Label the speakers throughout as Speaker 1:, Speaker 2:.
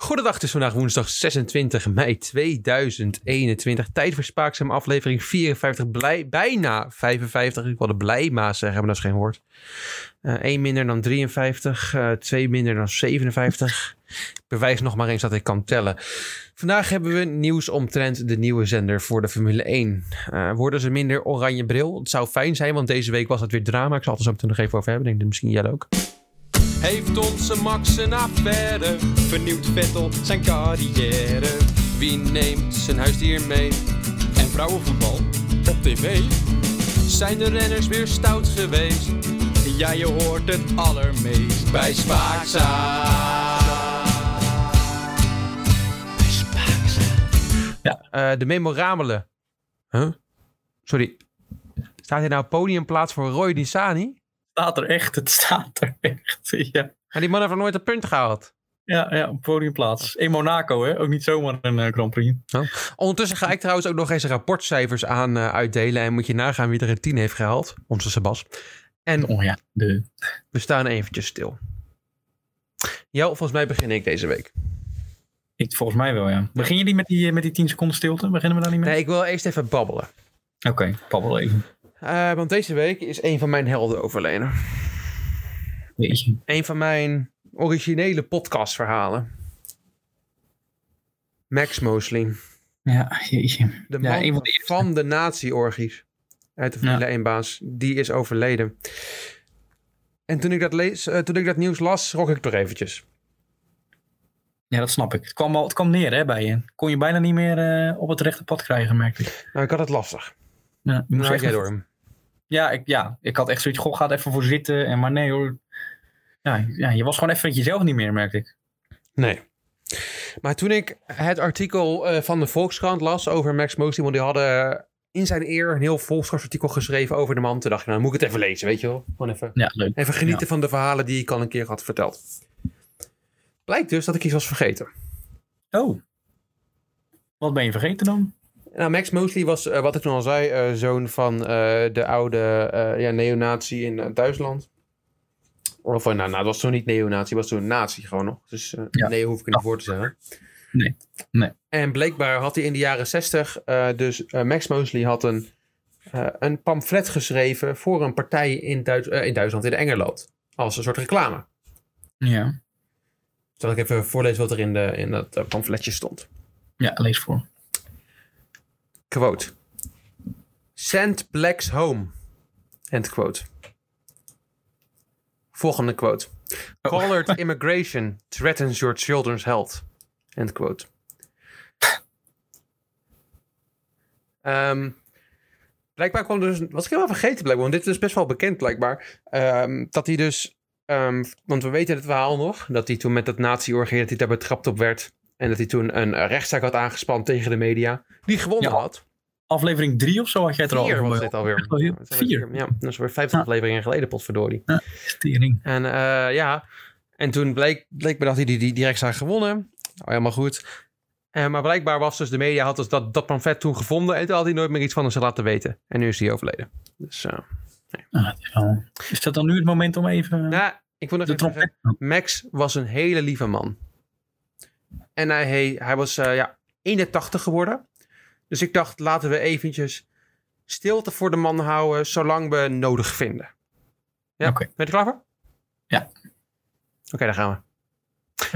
Speaker 1: Goedendag, het is vandaag woensdag 26 mei 2021. Tijd voor aflevering 54, blij, bijna 55. Ik wilde blijmaas zeggen, maar dat is geen woord. Uh, 1 minder dan 53, uh, 2 minder dan 57. Ik bewijs nog maar eens dat ik kan tellen. Vandaag hebben we nieuws omtrent de nieuwe zender voor de Formule 1. Uh, worden ze minder oranje bril? Het zou fijn zijn, want deze week was het weer drama. Ik zal het er zo meteen nog even over hebben. Ik denk dat misschien jij ook.
Speaker 2: Heeft onze Max een affaire? Vernieuwt Vettel zijn carrière? Wie neemt zijn huisdier mee? En vrouwenvoetbal op tv? Zijn de renners weer stout geweest? Ja, je hoort het allermeest bij Spaakza.
Speaker 1: Ja. Uh, de memorabele. Huh? Sorry. Staat hij nou podiumplaats voor Roy Nisani?
Speaker 3: Staat er echt. Het staat er echt. Ja.
Speaker 1: En die man heeft nog nooit een punt gehaald.
Speaker 3: Ja, ja, op podiumplaats. In Monaco, hè? Ook niet zomaar een uh, Grand Prix.
Speaker 1: Oh. Ondertussen ga ik trouwens ook nog eens rapportcijfers aan uh, uitdelen. En moet je nagaan wie er een 10 heeft gehaald. Onze Sebas. En
Speaker 3: oh ja, de...
Speaker 1: we staan eventjes stil. Ja, volgens mij begin ik deze week.
Speaker 3: Ik, volgens mij wel, ja. Begin je met die, met die 10 seconden stilte? Beginnen we daar niet mee?
Speaker 1: Nee, ik wil eerst even babbelen.
Speaker 3: Oké, okay, babbel even.
Speaker 1: Uh, want deze week is een van mijn helden overleden.
Speaker 3: Jeetje.
Speaker 1: Een van mijn originele podcastverhalen. Max Mosley.
Speaker 3: Ja, jeetje.
Speaker 1: De man ja, van, de, van de nazi-orgies. Uit de Formule ja. 1-baas. Die is overleden. En toen ik, dat lees, uh, toen ik dat nieuws las, schrok ik toch eventjes.
Speaker 3: Ja, dat snap ik. Het kwam, al, het kwam neer hè, bij je. Kon je bijna niet meer uh, op het rechte pad krijgen, merkte ik.
Speaker 1: Nou, ik had het lastig.
Speaker 3: Ja,
Speaker 1: je moest jij door hem.
Speaker 3: Ja ik, ja, ik had echt zoiets, goh, ga even voor zitten. En maar nee hoor. Ja, ja, je was gewoon even jezelf niet meer, merkte ik.
Speaker 1: Nee. Maar toen ik het artikel uh, van de Volkskrant las over Max Mosley, want die hadden in zijn eer een heel Volkskrant-artikel geschreven over de man. Toen dacht ik, nou moet ik het even lezen, weet je wel. Gewoon even,
Speaker 3: ja, leuk.
Speaker 1: even genieten ja. van de verhalen die ik al een keer had verteld. Blijkt dus dat ik iets was vergeten.
Speaker 3: Oh. Wat ben je vergeten dan?
Speaker 1: Nou, Max Mosley was, uh, wat ik toen al zei, uh, zoon van uh, de oude ja, neonatie in Duitsland. Of nou, nou, dat was toen niet neonatie, was toen nazi gewoon nog. Dus ja. nee, hoef ik er niet voor te zeggen.
Speaker 3: Nee, nee.
Speaker 1: En blijkbaar had hij in de jaren zestig, dus Max Mosley had een, een pamflet geschreven voor een partij in, Duits in Duitsland, in Engeland. Als een soort reclame.
Speaker 3: Ja.
Speaker 1: Zal ik even voorlezen wat er in, de, in dat pamfletje stond?
Speaker 3: Ja, lees voor.
Speaker 1: Quote. Send blacks home. End quote. Volgende quote. Oh. Colored immigration threatens your children's health. End quote. Um, blijkbaar kwam dus, was ik helemaal vergeten blijkbaar, want dit is best wel bekend blijkbaar, um, dat hij dus, um, want we weten het verhaal nog, dat hij toen met dat nazi-orgie, dat hij daar betrapt op werd en dat hij toen een rechtszaak had aangespannen tegen de media, die gewonnen
Speaker 3: ja.
Speaker 1: had.
Speaker 3: Aflevering 3 of zo had jij het er al
Speaker 1: over. was dit alweer.
Speaker 3: Vier?
Speaker 1: Ja, dat is weer 50 ja. afleveringen geleden, potverdorie.
Speaker 3: Ja, stering.
Speaker 1: En uh, ja, en toen bleek, bleek me dat hij die, die, die rechtszaak gewonnen. Oh, helemaal goed. Uh, maar blijkbaar was dus de media had dus dat, dat pamflet toen gevonden en toen had hij nooit meer iets van ze laten weten. En nu is hij overleden. Dus, uh,
Speaker 3: nee. ah, is dat dan nu het moment om even...
Speaker 1: Nou, ik vond het even, Max was een hele lieve man. En hij, hij, hij was ja, 81 geworden. Dus ik dacht, laten we eventjes stilte voor de man houden, zolang we nodig vinden. Ja,
Speaker 3: okay.
Speaker 1: ben je er klaar voor?
Speaker 3: Ja.
Speaker 1: Oké, okay, daar gaan we.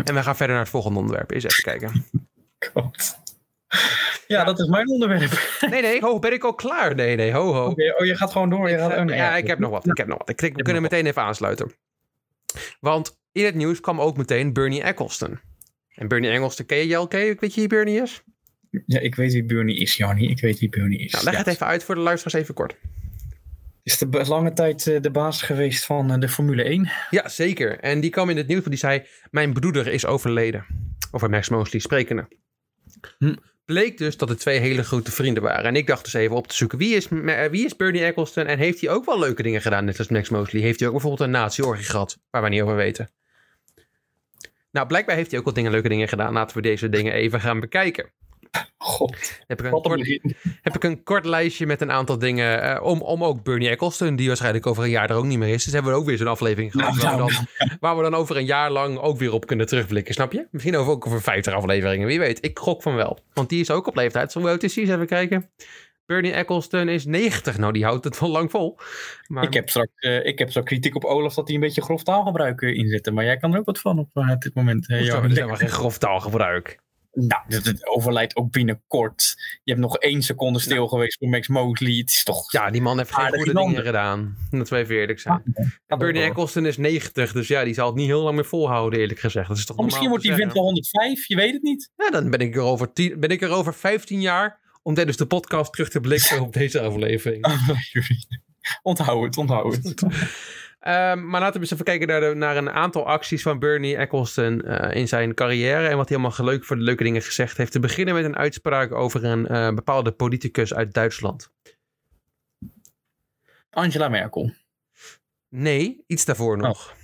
Speaker 1: En we gaan verder naar het volgende onderwerp. Eens even kijken.
Speaker 3: God. Ja, dat is mijn onderwerp.
Speaker 1: Nee, nee, ho, ben ik al klaar? Nee, nee, ho, ho.
Speaker 3: Okay, oh, je gaat gewoon door. Je gaat,
Speaker 1: oh, nee, ja, ik heb nog wat. Ik heb nog wat. Ik, we kunnen meteen even aansluiten. Want in het nieuws kwam ook meteen Bernie Eccleston. En Bernie Eccleston, ken je al? Weet je wie Bernie is?
Speaker 3: Ja, ik weet wie Bernie is, Jannie. Ik weet wie Bernie is.
Speaker 1: Nou, leg het even uit voor de luisteraars even kort.
Speaker 3: Is de lange tijd eh, de baas geweest van eh, de Formule 1?
Speaker 1: Ja, zeker. En die kwam in het nieuws, want die zei... Mijn broeder is overleden. Over Max Mosley sprekende. Hm. Bleek dus dat het twee hele grote vrienden waren. En ik dacht dus even op te zoeken... Wie is, wie is Bernie Eccleston? En heeft hij ook wel leuke dingen gedaan, net als Max Mosley? Heeft hij ook bijvoorbeeld een nazi-orgie gehad? Waar we niet over weten. Nou, blijkbaar heeft hij ook wel dingen, leuke dingen gedaan. Laten we deze dingen even gaan bekijken.
Speaker 3: God,
Speaker 1: Heb ik een kort,
Speaker 3: begin.
Speaker 1: heb ik een kort lijstje met een aantal dingen. eh, om, om ook Bernie Eccleston, die waarschijnlijk over een jaar er ook niet meer is. Dus hebben we ook weer zo'n aflevering gehad.
Speaker 3: Nou,
Speaker 1: waar, we
Speaker 3: nou,
Speaker 1: dan, waar we dan over een jaar lang ook weer op kunnen terugblikken. Snap je? Misschien over, ook over 50 afleveringen. Wie weet. Ik gok van wel. Want die is ook op leeftijd. Zo oud is? Eens Even kijken. Bernie Eccleston is 90. Nou, die houdt het wel lang vol. Maar
Speaker 3: Ik heb straks eh, ik heb straks kritiek op Olaf dat hij een beetje grof taalgebruik eh, inzette. Maar jij kan er ook wat van op dit moment. Johan.
Speaker 1: dat is helemaal geen grof taalgebruik.
Speaker 3: Nou, het, overlijdt ook binnenkort. Je hebt nog één seconde stil geweest voor Max Mosley. Het is toch...
Speaker 1: Ja, die man heeft geen goede dingen gedaan. Dat we even eerlijk zijn. Bernie. Eccleston is 90, dus ja, die zal het niet heel lang meer volhouden, eerlijk gezegd. Dat is toch
Speaker 3: Of misschien wordt vent
Speaker 1: zeggen.
Speaker 3: wel 105, je weet het niet.
Speaker 1: Ja, dan ben ik, er over tien, ben ik er over 15 jaar om tijdens de podcast terug te blikken op deze aflevering.
Speaker 3: onthoud het, onthoud het.
Speaker 1: Ehm, maar laten we eens even kijken naar, de, naar een aantal acties van Bernie Eccleston eh, in zijn carrière. En wat hij allemaal leuk voor de leuke dingen gezegd heeft. Te beginnen met een uitspraak over een eh, bepaalde politicus uit Duitsland.
Speaker 3: Angela Merkel.
Speaker 1: Nee, iets daarvoor nog.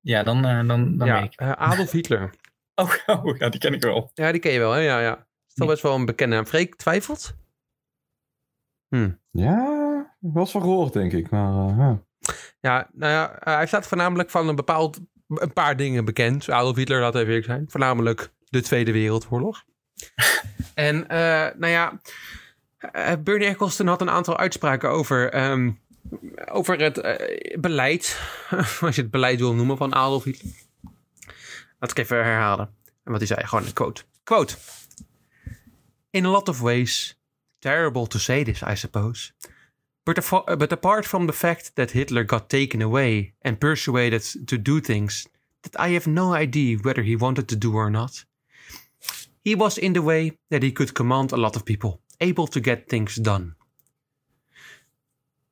Speaker 3: Ja, dan, eh, dan, dan
Speaker 1: ja,
Speaker 3: ik.
Speaker 1: Adolf Hitler.
Speaker 3: Oh, oh, ja, die ken ik wel.
Speaker 1: Ja, die ken je wel, hè? Ja, ja. Dat is toch best wel een bekende naam. Freek twijfelt?
Speaker 4: Ja, wel van gehoord, denk ik. Maar eh, ja.
Speaker 1: Ja, nou ja, eh, hij staat voornamelijk van een bepaald, een paar dingen bekend. Adolf Hitler, laat even eerlijk zijn. Voornamelijk de Tweede Wereldoorlog. en, eh, nou ja, Bernie Eccleston had een aantal uitspraken over, ehm, over het beleid, als je het beleid wil noemen, van Adolf Hitler. Laat ik even herhalen. En wat hij zei, gewoon een quote. Quote. In a lot of ways, terrible to say this, I suppose. But, apart from the fact that Hitler got taken away and persuaded to do things that I have no idea whether he wanted to do or not, he was in the way that he could command a lot of people, able to get things done.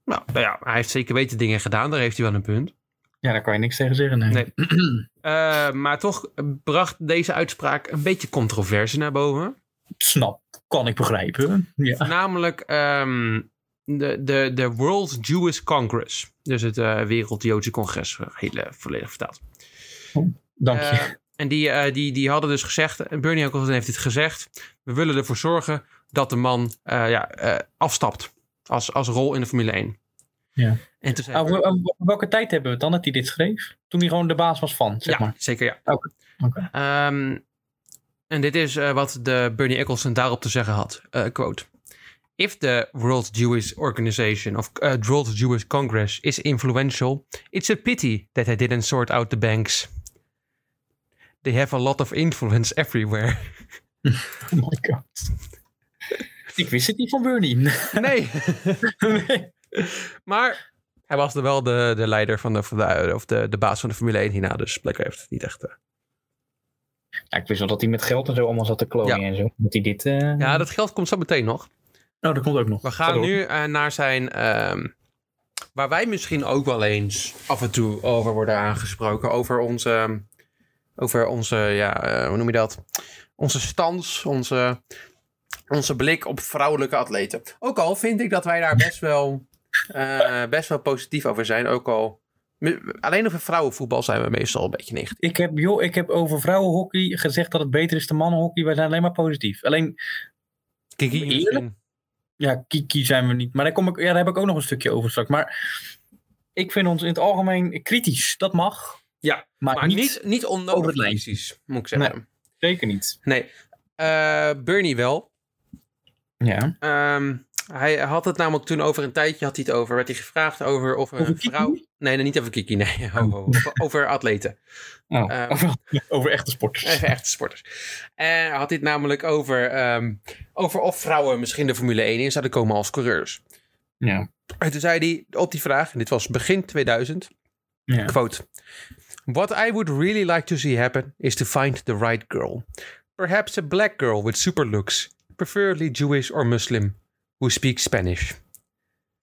Speaker 1: Nou, nou ja, hij heeft zeker weten dingen gedaan, daar heeft hij wel een punt.
Speaker 3: Ja, daar kan je niks tegen zeggen. Nee.
Speaker 1: Nee. Eh, maar toch bracht deze uitspraak een beetje controverse naar boven.
Speaker 3: Snap, kan ik begrijpen. Ja.
Speaker 1: Namelijk ehm, de, de, de World Jewish Congress. Dus het eh Wereld Joodse Congres, eh, heel volledig vertaald.
Speaker 3: Dank je.
Speaker 1: Eh, en die, die, die hadden dus gezegd, Bernie Eccleston heeft dit gezegd, we willen ervoor zorgen dat de man ja, afstapt als, als rol in de Formule 1.
Speaker 3: Ja.
Speaker 1: En toen zei
Speaker 3: Ah, wel- wel- welke tijd hebben we het dan dat hij dit schreef? Toen hij gewoon de baas was van, zeg
Speaker 1: ja,
Speaker 3: maar.
Speaker 1: zeker ja.
Speaker 3: Oké, oké.
Speaker 1: Ehm, en dit is wat de Bernie Eccleston daarop te zeggen had. Quote. If the World Jewish Organization of uh, World Jewish Congress is influential, it's a pity that they didn't sort out the banks. They have a lot of influence everywhere.
Speaker 3: Oh my god. ik wist het niet van Bernie.
Speaker 1: Nee,
Speaker 3: nee.
Speaker 1: maar hij was er wel de, de leider van de, van de, of de, de baas van de Formule 1 hierna. Dus blijkbaar heeft het niet echt... eh,
Speaker 3: Ja, ik wist wel dat hij met geld en zo allemaal zat te klooien
Speaker 1: Ja.
Speaker 3: en zo. Dat hij dit... eh,
Speaker 1: Ja, dat geld komt zo meteen nog.
Speaker 3: Oh, dat komt ook nog.
Speaker 1: We gaan nu eh, naar zijn. ehm, waar wij misschien ook wel eens af en toe over worden aangesproken. Over onze. Over onze. Ja, eh, hoe noem je dat? Onze stans. Onze. Onze blik op vrouwelijke atleten. Ook al vind ik dat wij daar best wel. eh, best wel positief over zijn. Ook al. Alleen over vrouwenvoetbal zijn we meestal een beetje negatief.
Speaker 3: Ik heb, joh, ik heb over vrouwenhockey gezegd dat het beter is dan mannenhockey. Wij zijn alleen maar positief. Alleen,
Speaker 1: Kiki,
Speaker 3: Eerlijk? Ja, Kiki zijn we niet. Maar daar, kom ik, ja, daar heb ik ook nog een stukje over straks. Maar ik vind ons in het algemeen kritisch. Dat mag.
Speaker 1: Ja,
Speaker 3: Maar,
Speaker 1: Maar
Speaker 3: niet,
Speaker 1: niet, niet onnodig kritisch, moet ik zeggen.
Speaker 3: Zeker niet.
Speaker 1: Nee. Eh, Bernie wel.
Speaker 3: Ja.
Speaker 1: Ehm, hij had het namelijk toen over een tijdje had hij het over. Werd hij gevraagd over of een vrouw. Nee, nee, niet over Kiki. Nee, ho. Over, over atleten.
Speaker 3: Oh,
Speaker 1: Eh,
Speaker 3: over, over echte sporters.
Speaker 1: Even echte sporters. En had het namelijk over, ehm, over of vrouwen misschien de Formule 1 in zouden komen als coureurs.
Speaker 3: Ja.
Speaker 1: En toen zei hij op die vraag, en dit was begin 2000,
Speaker 3: ja.
Speaker 1: quote. What I would really like to see happen is to find the right girl. Perhaps a black girl with super looks, preferably Jewish or Muslim, who speaks Spanish.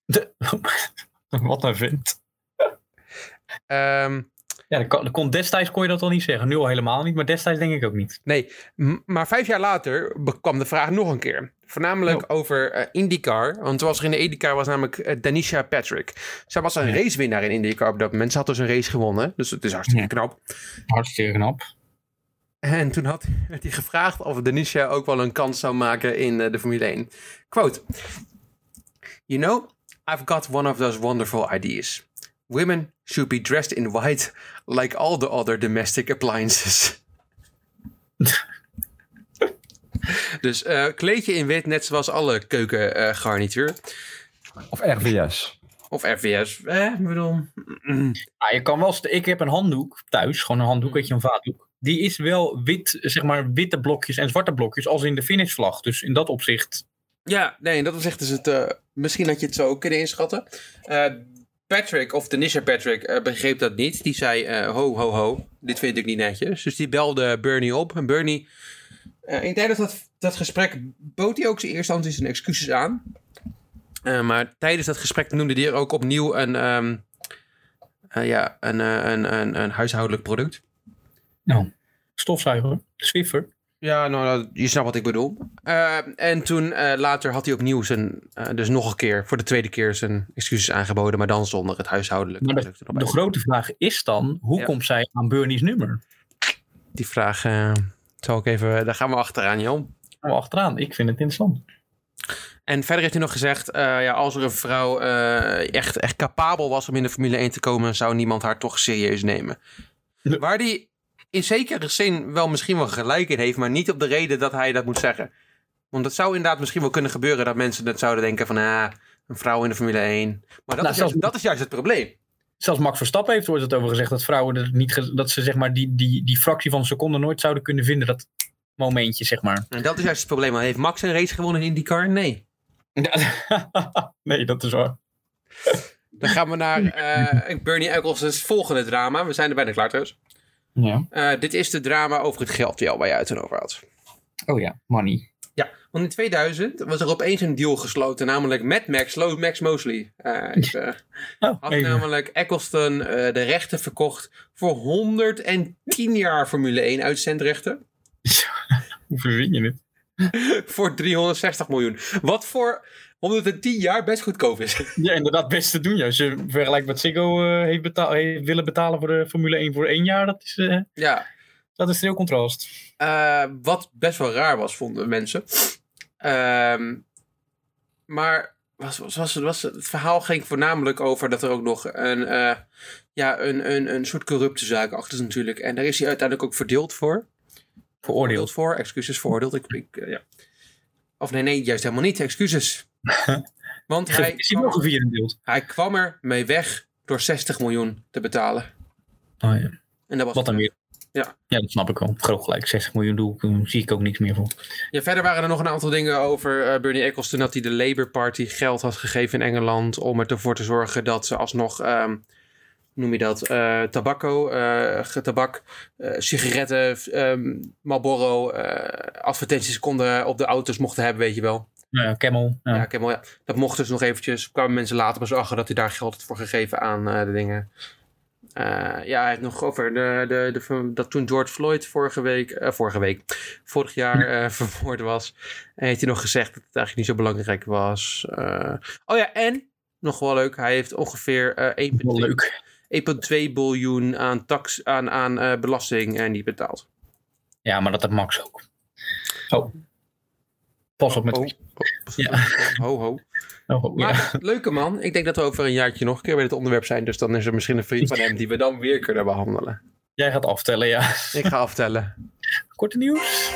Speaker 3: De- wat een vent.
Speaker 1: Ehm,
Speaker 3: Ja, dat kon, destijds kon je dat al niet zeggen. Nu al helemaal niet, maar destijds denk ik ook niet.
Speaker 1: nee, maar vijf jaar later kwam de vraag nog een keer. Voornamelijk over eh, IndyCar. Want toen was er in de IndyCar was namelijk eh, Danisha Patrick. Zij was een
Speaker 3: Ja.
Speaker 1: racewinnaar in IndyCar op dat moment. Ze had dus een race gewonnen. Dus het is hartstikke
Speaker 3: Ja.
Speaker 1: knap.
Speaker 3: Hartstikke knap.
Speaker 1: En toen had, werd hij gevraagd of Denisha ook wel een kans zou maken in eh, de Formule 1. Quote. You know, I've got one of those wonderful ideas. Women should be dressed in white like all the other domestic appliances. dus eh kleedje in wit, net zoals alle keukengarnituur.
Speaker 4: Of RVS.
Speaker 1: of RVS. Eh, ik bedoel... mm,
Speaker 3: Ah, je kan wel, ik heb een handdoek thuis, gewoon een handdoek, weet je, een vaatdoek. Die is wel wit, zeg maar, witte blokjes en zwarte blokjes, als in de finishvlag. Dus in dat opzicht.
Speaker 1: Ja, nee, dat was echt dus het. eh, misschien had je het zo ook kunnen inschatten. Eh, Patrick, of Denisha Patrick, eh, begreep dat niet. Die zei: eh, Ho, ho, ho, dit vind ik niet netjes. Dus die belde Bernie op. En Bernie, eh, in tijdens dat, dat gesprek, bood hij ook zijn eerste instantie zijn excuses aan. Maar tijdens dat gesprek noemde hij er ook opnieuw een, ehm, eh, ja, een, een, een, een huishoudelijk product.
Speaker 3: Nou, stofzuiger, Swiffer.
Speaker 1: Ja, nou, je snapt wat ik bedoel. Eh, en toen eh, later had hij opnieuw zijn, eh, dus nog een keer, voor de tweede keer zijn excuses aangeboden, maar dan zonder het huishoudelijk
Speaker 3: Maar
Speaker 1: erop.
Speaker 3: De grote vraag is dan, hoe
Speaker 1: Ja.
Speaker 3: komt zij aan Bernie's nummer?
Speaker 1: Die vraag zal ik even, daar gaan we achteraan, Jan.
Speaker 3: Nou, achteraan, ik vind het interessant.
Speaker 1: En verder heeft hij nog gezegd, ja, als er een vrouw echt, echt capabel was om in de Formule 1 te komen, zou niemand haar toch serieus nemen. Waar die in zekere zin wel misschien wel gelijk in heeft, maar niet op de reden dat hij dat moet zeggen. Want het zou inderdaad misschien wel kunnen gebeuren dat mensen dat zouden denken van, ah, een vrouw in de Formule 1. Maar dat,
Speaker 3: Nou,
Speaker 1: is, juist, dat is juist het probleem.
Speaker 3: Zelfs Max Verstappen heeft ooit het over gezegd dat vrouwen er niet, dat ze zeg maar die, die, die fractie van een seconde nooit zouden kunnen vinden. Dat momentje, zeg maar.
Speaker 1: En dat is juist het probleem. Heeft Max een race gewonnen in IndyCar? Nee.
Speaker 3: nee, dat is waar.
Speaker 1: Dan gaan we naar eh, Bernie Eccleston's volgende drama. We zijn er bijna klaar trouwens.
Speaker 3: Ja.
Speaker 1: Eh, dit is de drama over het geld, Jel, waar je het toen over had.
Speaker 3: Oh ja, money.
Speaker 1: Ja, want in 2000 was er opeens een deal gesloten, namelijk met Max, Max Mosley. Is, eh,
Speaker 3: Oh,
Speaker 1: had
Speaker 3: even.
Speaker 1: namelijk Eccleston de rechten verkocht voor 110 jaar Formule 1 uitzendrechten.
Speaker 3: Hoe verzin je het?
Speaker 1: voor 360 miljoen. Wat voor 110 jaar best goedkoop is.
Speaker 3: Ja, inderdaad, best te doen. Ja. Als je vergelijkt wat Ziggo eh, heeft, betaal, heeft willen betalen voor de Formule 1 voor één jaar, dat is, eh,
Speaker 1: ja,
Speaker 3: dat is heel contrast.
Speaker 1: Eh, wat best wel raar was, vonden mensen. Ehm, maar was, was, was, was, het verhaal ging voornamelijk over dat er ook nog een, ja, een, een, een soort corrupte zaak achter is natuurlijk. En daar is hij uiteindelijk ook verdeeld voor.
Speaker 3: Veroordeeld.
Speaker 1: voor, excuses, veroordeeld. Ik, ik, ja. Of nee, nee, juist helemaal niet, excuses. Want hij,
Speaker 3: Is
Speaker 1: kwam,
Speaker 3: gevierendeeld?
Speaker 1: hij kwam er mee weg door 60 miljoen te betalen.
Speaker 3: Oh, ja.
Speaker 1: En dat was
Speaker 3: Wat dan weer?
Speaker 1: Ja.
Speaker 3: ja, dat snap ik wel. Groot gelijk, 60 miljoen doe ik, zie ik ook niks meer voor.
Speaker 1: Ja, verder waren er nog een aantal dingen over eh, Bernie Eccleston dat hij de Labour Party geld had gegeven in Engeland om ervoor te zorgen dat ze alsnog, hoe noem je dat, eh tabakko, eh, tabak, sigaretten, ehm, Marlboro, advertenties konden op de auto's mochten hebben, weet je wel.
Speaker 3: Nou ja, Camel. Ja.
Speaker 1: Ja, ja. Dat mocht dus nog eventjes. kwamen mensen later pas achter dat hij daar geld had voor gegeven aan eh, de dingen. Eh, ja, hij heeft nog over de, de, de, dat toen George Floyd vorige week, eh, vorige week, vorig jaar vermoord was, heeft hij nog gezegd dat het eigenlijk niet zo belangrijk was. Oh ja, en nog wel leuk, hij heeft ongeveer eh,
Speaker 3: Wel
Speaker 1: 1,2
Speaker 3: leuk.
Speaker 1: 1,2 biljoen aan, tax, aan, aan belasting niet betaald.
Speaker 3: Ja, maar dat heeft Max ook. Oh. Pas op met...
Speaker 1: Oh,
Speaker 3: Ja.
Speaker 1: Ho, ho.
Speaker 3: Oh, oh, ja.
Speaker 1: Maar leuke man. Ik denk dat we over een jaartje nog een keer bij dit onderwerp zijn. Dus dan is er misschien een vriend van hem die we dan weer kunnen behandelen.
Speaker 3: Jij gaat aftellen, ja.
Speaker 1: Ik ga aftellen.
Speaker 3: Korte nieuws.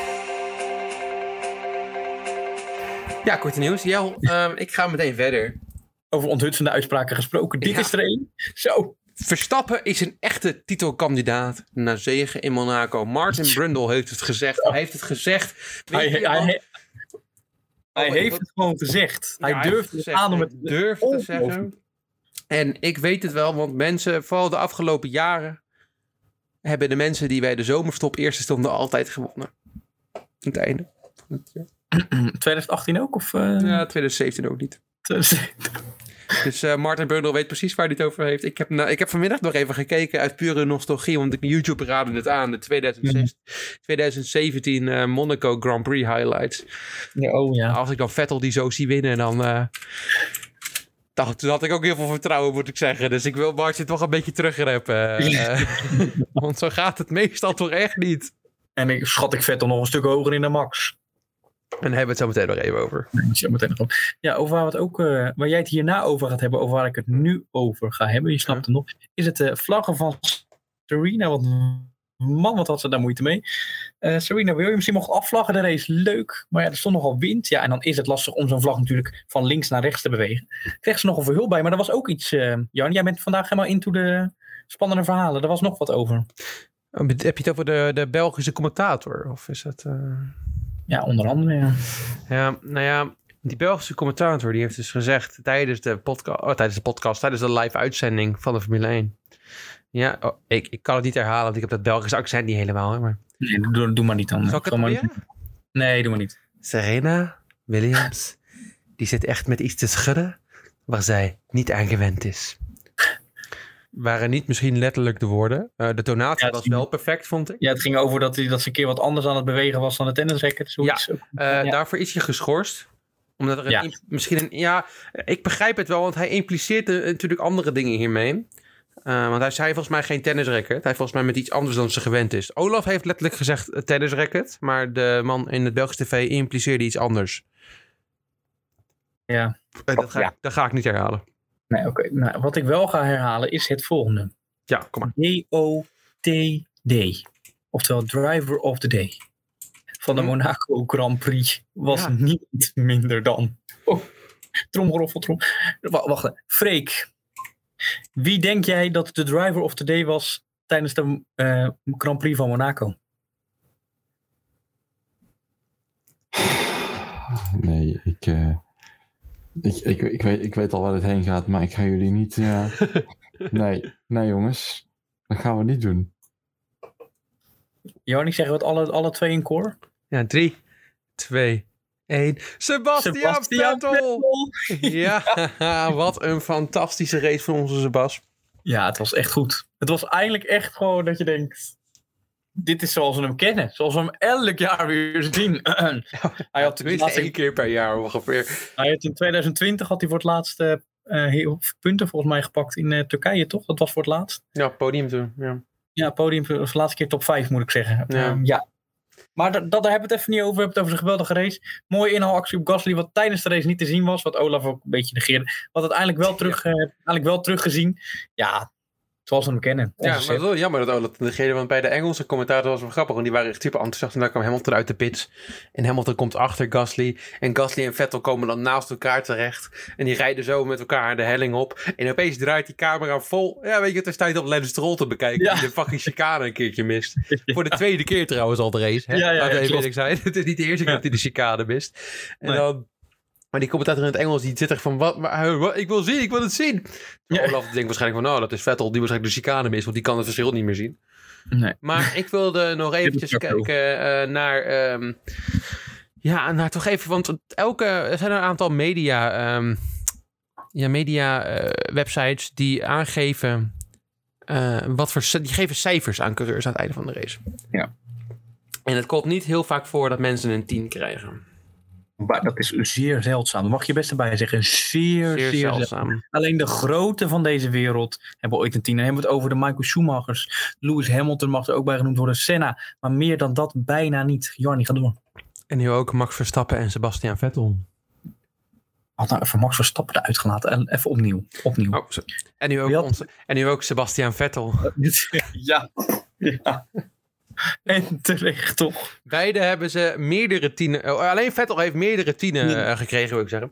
Speaker 1: Ja, korte nieuws. Jel, ehm, ik ga meteen verder.
Speaker 3: Over onthutsende uitspraken gesproken. Dit
Speaker 1: Ja.
Speaker 3: is er één. Zo.
Speaker 1: Verstappen is een echte titelkandidaat naar zegen in Monaco. Martin Brundle heeft het gezegd. Hij heeft het gezegd.
Speaker 3: Hij, hij, hij
Speaker 1: Oh,
Speaker 3: heeft
Speaker 1: wat-
Speaker 3: het gewoon gezegd.
Speaker 1: Ja,
Speaker 3: hij
Speaker 1: heeft
Speaker 3: durft
Speaker 1: het
Speaker 3: aan om het...
Speaker 1: durft te zeggen. En ik weet het wel, want mensen, vooral de afgelopen jaren, hebben de mensen die bij de zomerstop eerste stonden altijd gewonnen. Aan het einde. van het jaar.
Speaker 3: 2018 ook? Of, eh,
Speaker 1: Ja, 2017 ook niet. Dus eh Martin Brundle weet precies waar hij het over heeft. Ik heb, nou, ik heb vanmiddag nog even gekeken uit pure nostalgie, want ik YouTube raadde het aan. De 2006, 2017 eh, Monaco Grand Prix highlights.
Speaker 3: ja, oh ja.
Speaker 1: Als ik dan Vettel die zo zie winnen, dan... eh dacht, toen had ik ook heel veel vertrouwen, moet ik zeggen. Dus ik wil Martin toch een beetje terugreppen. want zo gaat het meestal toch echt niet.
Speaker 3: En ik schat ik Vettel nog een stuk hoger in de max.
Speaker 1: En daar hebben we het zo meteen nog even over.
Speaker 3: Zo meteen nog. Ja, over waar, het ook, eh, waar jij het hierna over gaat hebben, over waar ik het nu over ga hebben, je snapt het nog, is het de vlaggen van Serena. Want man, wat had ze daar moeite mee. Eh, Serena Williams, die mocht afvlaggen, de race leuk. Maar ja, er stond nogal wind. Ja, en dan is het lastig om zo'n vlag natuurlijk van links naar rechts te bewegen. Kreeg ze nogal veel hulp bij, maar er was ook iets, Jan. Jij bent vandaag helemaal into de spannende verhalen. Er was nog wat over.
Speaker 1: Oh, Heb je het over de, de Belgische commentator? Of is dat...
Speaker 3: Ja, onder andere. Ja.
Speaker 1: Ja, nou ja, die Belgische commentator die heeft dus gezegd tijdens de, podca oh, tijdens de podcast, tijdens de live uitzending van de Formule 1. Ja, oh, ik, ik kan het niet herhalen, want ik heb dat Belgische accent niet helemaal. hè, Maar...
Speaker 3: Nee, doe, doe maar niet dan.
Speaker 1: Zal ik het
Speaker 3: maar? Nee, doe maar niet.
Speaker 1: Serena Williams, die zit echt met iets te schudden waar zij niet aan gewend is. Waren niet misschien letterlijk de woorden. Eh, de tonatie
Speaker 3: Ja,
Speaker 1: was wel perfect, vond ik.
Speaker 3: Ja, het ging over dat, hij, dat ze een keer wat anders aan het bewegen was dan de tennisracket. Zoiets.
Speaker 1: Eh,
Speaker 3: Ja.
Speaker 1: Daarvoor is hij geschorst. Omdat er
Speaker 3: Ja.
Speaker 1: misschien een. Ja, ik begrijp het wel, want hij impliceert natuurlijk andere dingen hiermee. Eh, want hij zei volgens mij geen tennisracket. Hij heeft volgens mij met iets anders dan ze gewend is. Olaf heeft letterlijk gezegd tennisracket. Maar de man in het Belgische tv impliceerde iets anders.
Speaker 3: Ja.
Speaker 1: Dat, ga ik, dat ga ik niet herhalen.
Speaker 3: Nee, oké. Nou, wat ik wel ga herhalen is het volgende.
Speaker 1: Ja, kom maar.
Speaker 3: D-O-T-D. Oftewel Driver of the Day. Van de
Speaker 1: Hm.
Speaker 3: Monaco Grand Prix was
Speaker 1: Ja.
Speaker 3: niet minder dan. Oh, tromgeroffel, trom. Wa- Wacht, even. Freek. Wie denk jij dat de Driver of the Day was tijdens de eh, Grand Prix van Monaco?
Speaker 4: Nee, ik, eh, ik, ik, ik, weet, ik weet al waar het heen gaat, maar ik ga jullie niet... eh, nee, nee jongens. Dat gaan we niet doen.
Speaker 3: Johan, ik zeg wat alle, alle twee in koor.
Speaker 1: Ja, drie, twee, één. Sebastian, Vettel! Ja, wat een fantastische race van onze Sebas.
Speaker 3: Ja, het was echt goed. Het was eigenlijk echt gewoon dat je denkt... Dit is zoals we hem kennen. Zoals we hem elk jaar weer zien. hij, had de
Speaker 1: Tenminste
Speaker 3: laatste,
Speaker 1: één keer per jaar ongeveer.
Speaker 3: hij had in 2020 had hij voor het laatst eh, eh, punten volgens mij gepakt in eh, Turkije, toch? Dat was voor het laatst.
Speaker 1: Ja, podium toen. Ja.
Speaker 3: Ja, podium voor de laatste keer top 5 moet ik zeggen.
Speaker 1: Ja.
Speaker 3: Ehm, ja. Maar dat, dat, daar hebben we het even niet over. We hebben het over zijn geweldige race. Mooie inhaalactie op Gasly, wat tijdens de race niet te zien was. Wat Olaf ook een beetje negeerde. Wat uiteindelijk wel, terug, eh, uiteindelijk wel teruggezien. Ja, zoals we hem kennen.
Speaker 1: Ja, maar het is wel jammer dat Olaf degene, want bij de Engelse commentator was het wel grappig, want die waren echt super enthousiast en daar kwam Hamilton uit de pits. En Hamilton komt achter Gasly en Gasly en Vettel komen dan naast elkaar terecht en die rijden zo met elkaar de helling op en opeens draait die camera vol. Ja, weet je, het is tijd om Lance Stroll te bekijken
Speaker 3: Ja.
Speaker 1: die de fucking chicane een keertje mist. Voor de tweede keer trouwens al de race. Hè?
Speaker 3: Ja,
Speaker 1: zijn. Het is niet de eerste keer
Speaker 3: Ja.
Speaker 1: dat hij de chicane mist. En
Speaker 3: Nee.
Speaker 1: dan... Maar die commentator in het Engels, die zit er van, wat, maar, wat, ik wil zien, ik wil het zien.
Speaker 3: Ja.
Speaker 1: Olaf denkt waarschijnlijk van, nou, dat is Vettel, die waarschijnlijk de chicane mist, want die kan het verschil niet meer zien.
Speaker 3: Nee.
Speaker 1: Maar ik wilde nog eventjes
Speaker 3: is
Speaker 1: kijken eh, naar, ehm, ja, naar toch even, want elke, er zijn een aantal media, ehm, ja, media eh, websites die aangeven, eh, wat voor, die geven cijfers aan coureurs aan het einde van de race.
Speaker 3: Ja.
Speaker 1: En het komt niet heel vaak voor dat mensen een 10 krijgen.
Speaker 3: Maar dat is zeer zeldzaam. Mag je best erbij zeggen. Zeer,
Speaker 1: Zeer
Speaker 3: zeer, zeldzaam.
Speaker 1: zeldzaam.
Speaker 3: Alleen de grote van deze wereld hebben ooit een tien. Dan hebben we het over de Michael Schumachers. Lewis Hamilton mag er ook bij genoemd worden. Senna. Maar meer dan dat bijna niet. Jarni, ga door.
Speaker 1: En nu ook Max Verstappen en Sebastian Vettel.
Speaker 3: Had nou even Max Verstappen eruit gelaten. En Even opnieuw. Opnieuw.
Speaker 1: Oh, en, nu ook
Speaker 3: had-
Speaker 1: onze, en nu ook Sebastian Vettel.
Speaker 3: ja. ja. En terecht toch?
Speaker 1: Beide hebben ze meerdere tienen. oh, alleen Vettel heeft meerdere tienen
Speaker 3: Ja.
Speaker 1: eh, gekregen, wil ik zeggen.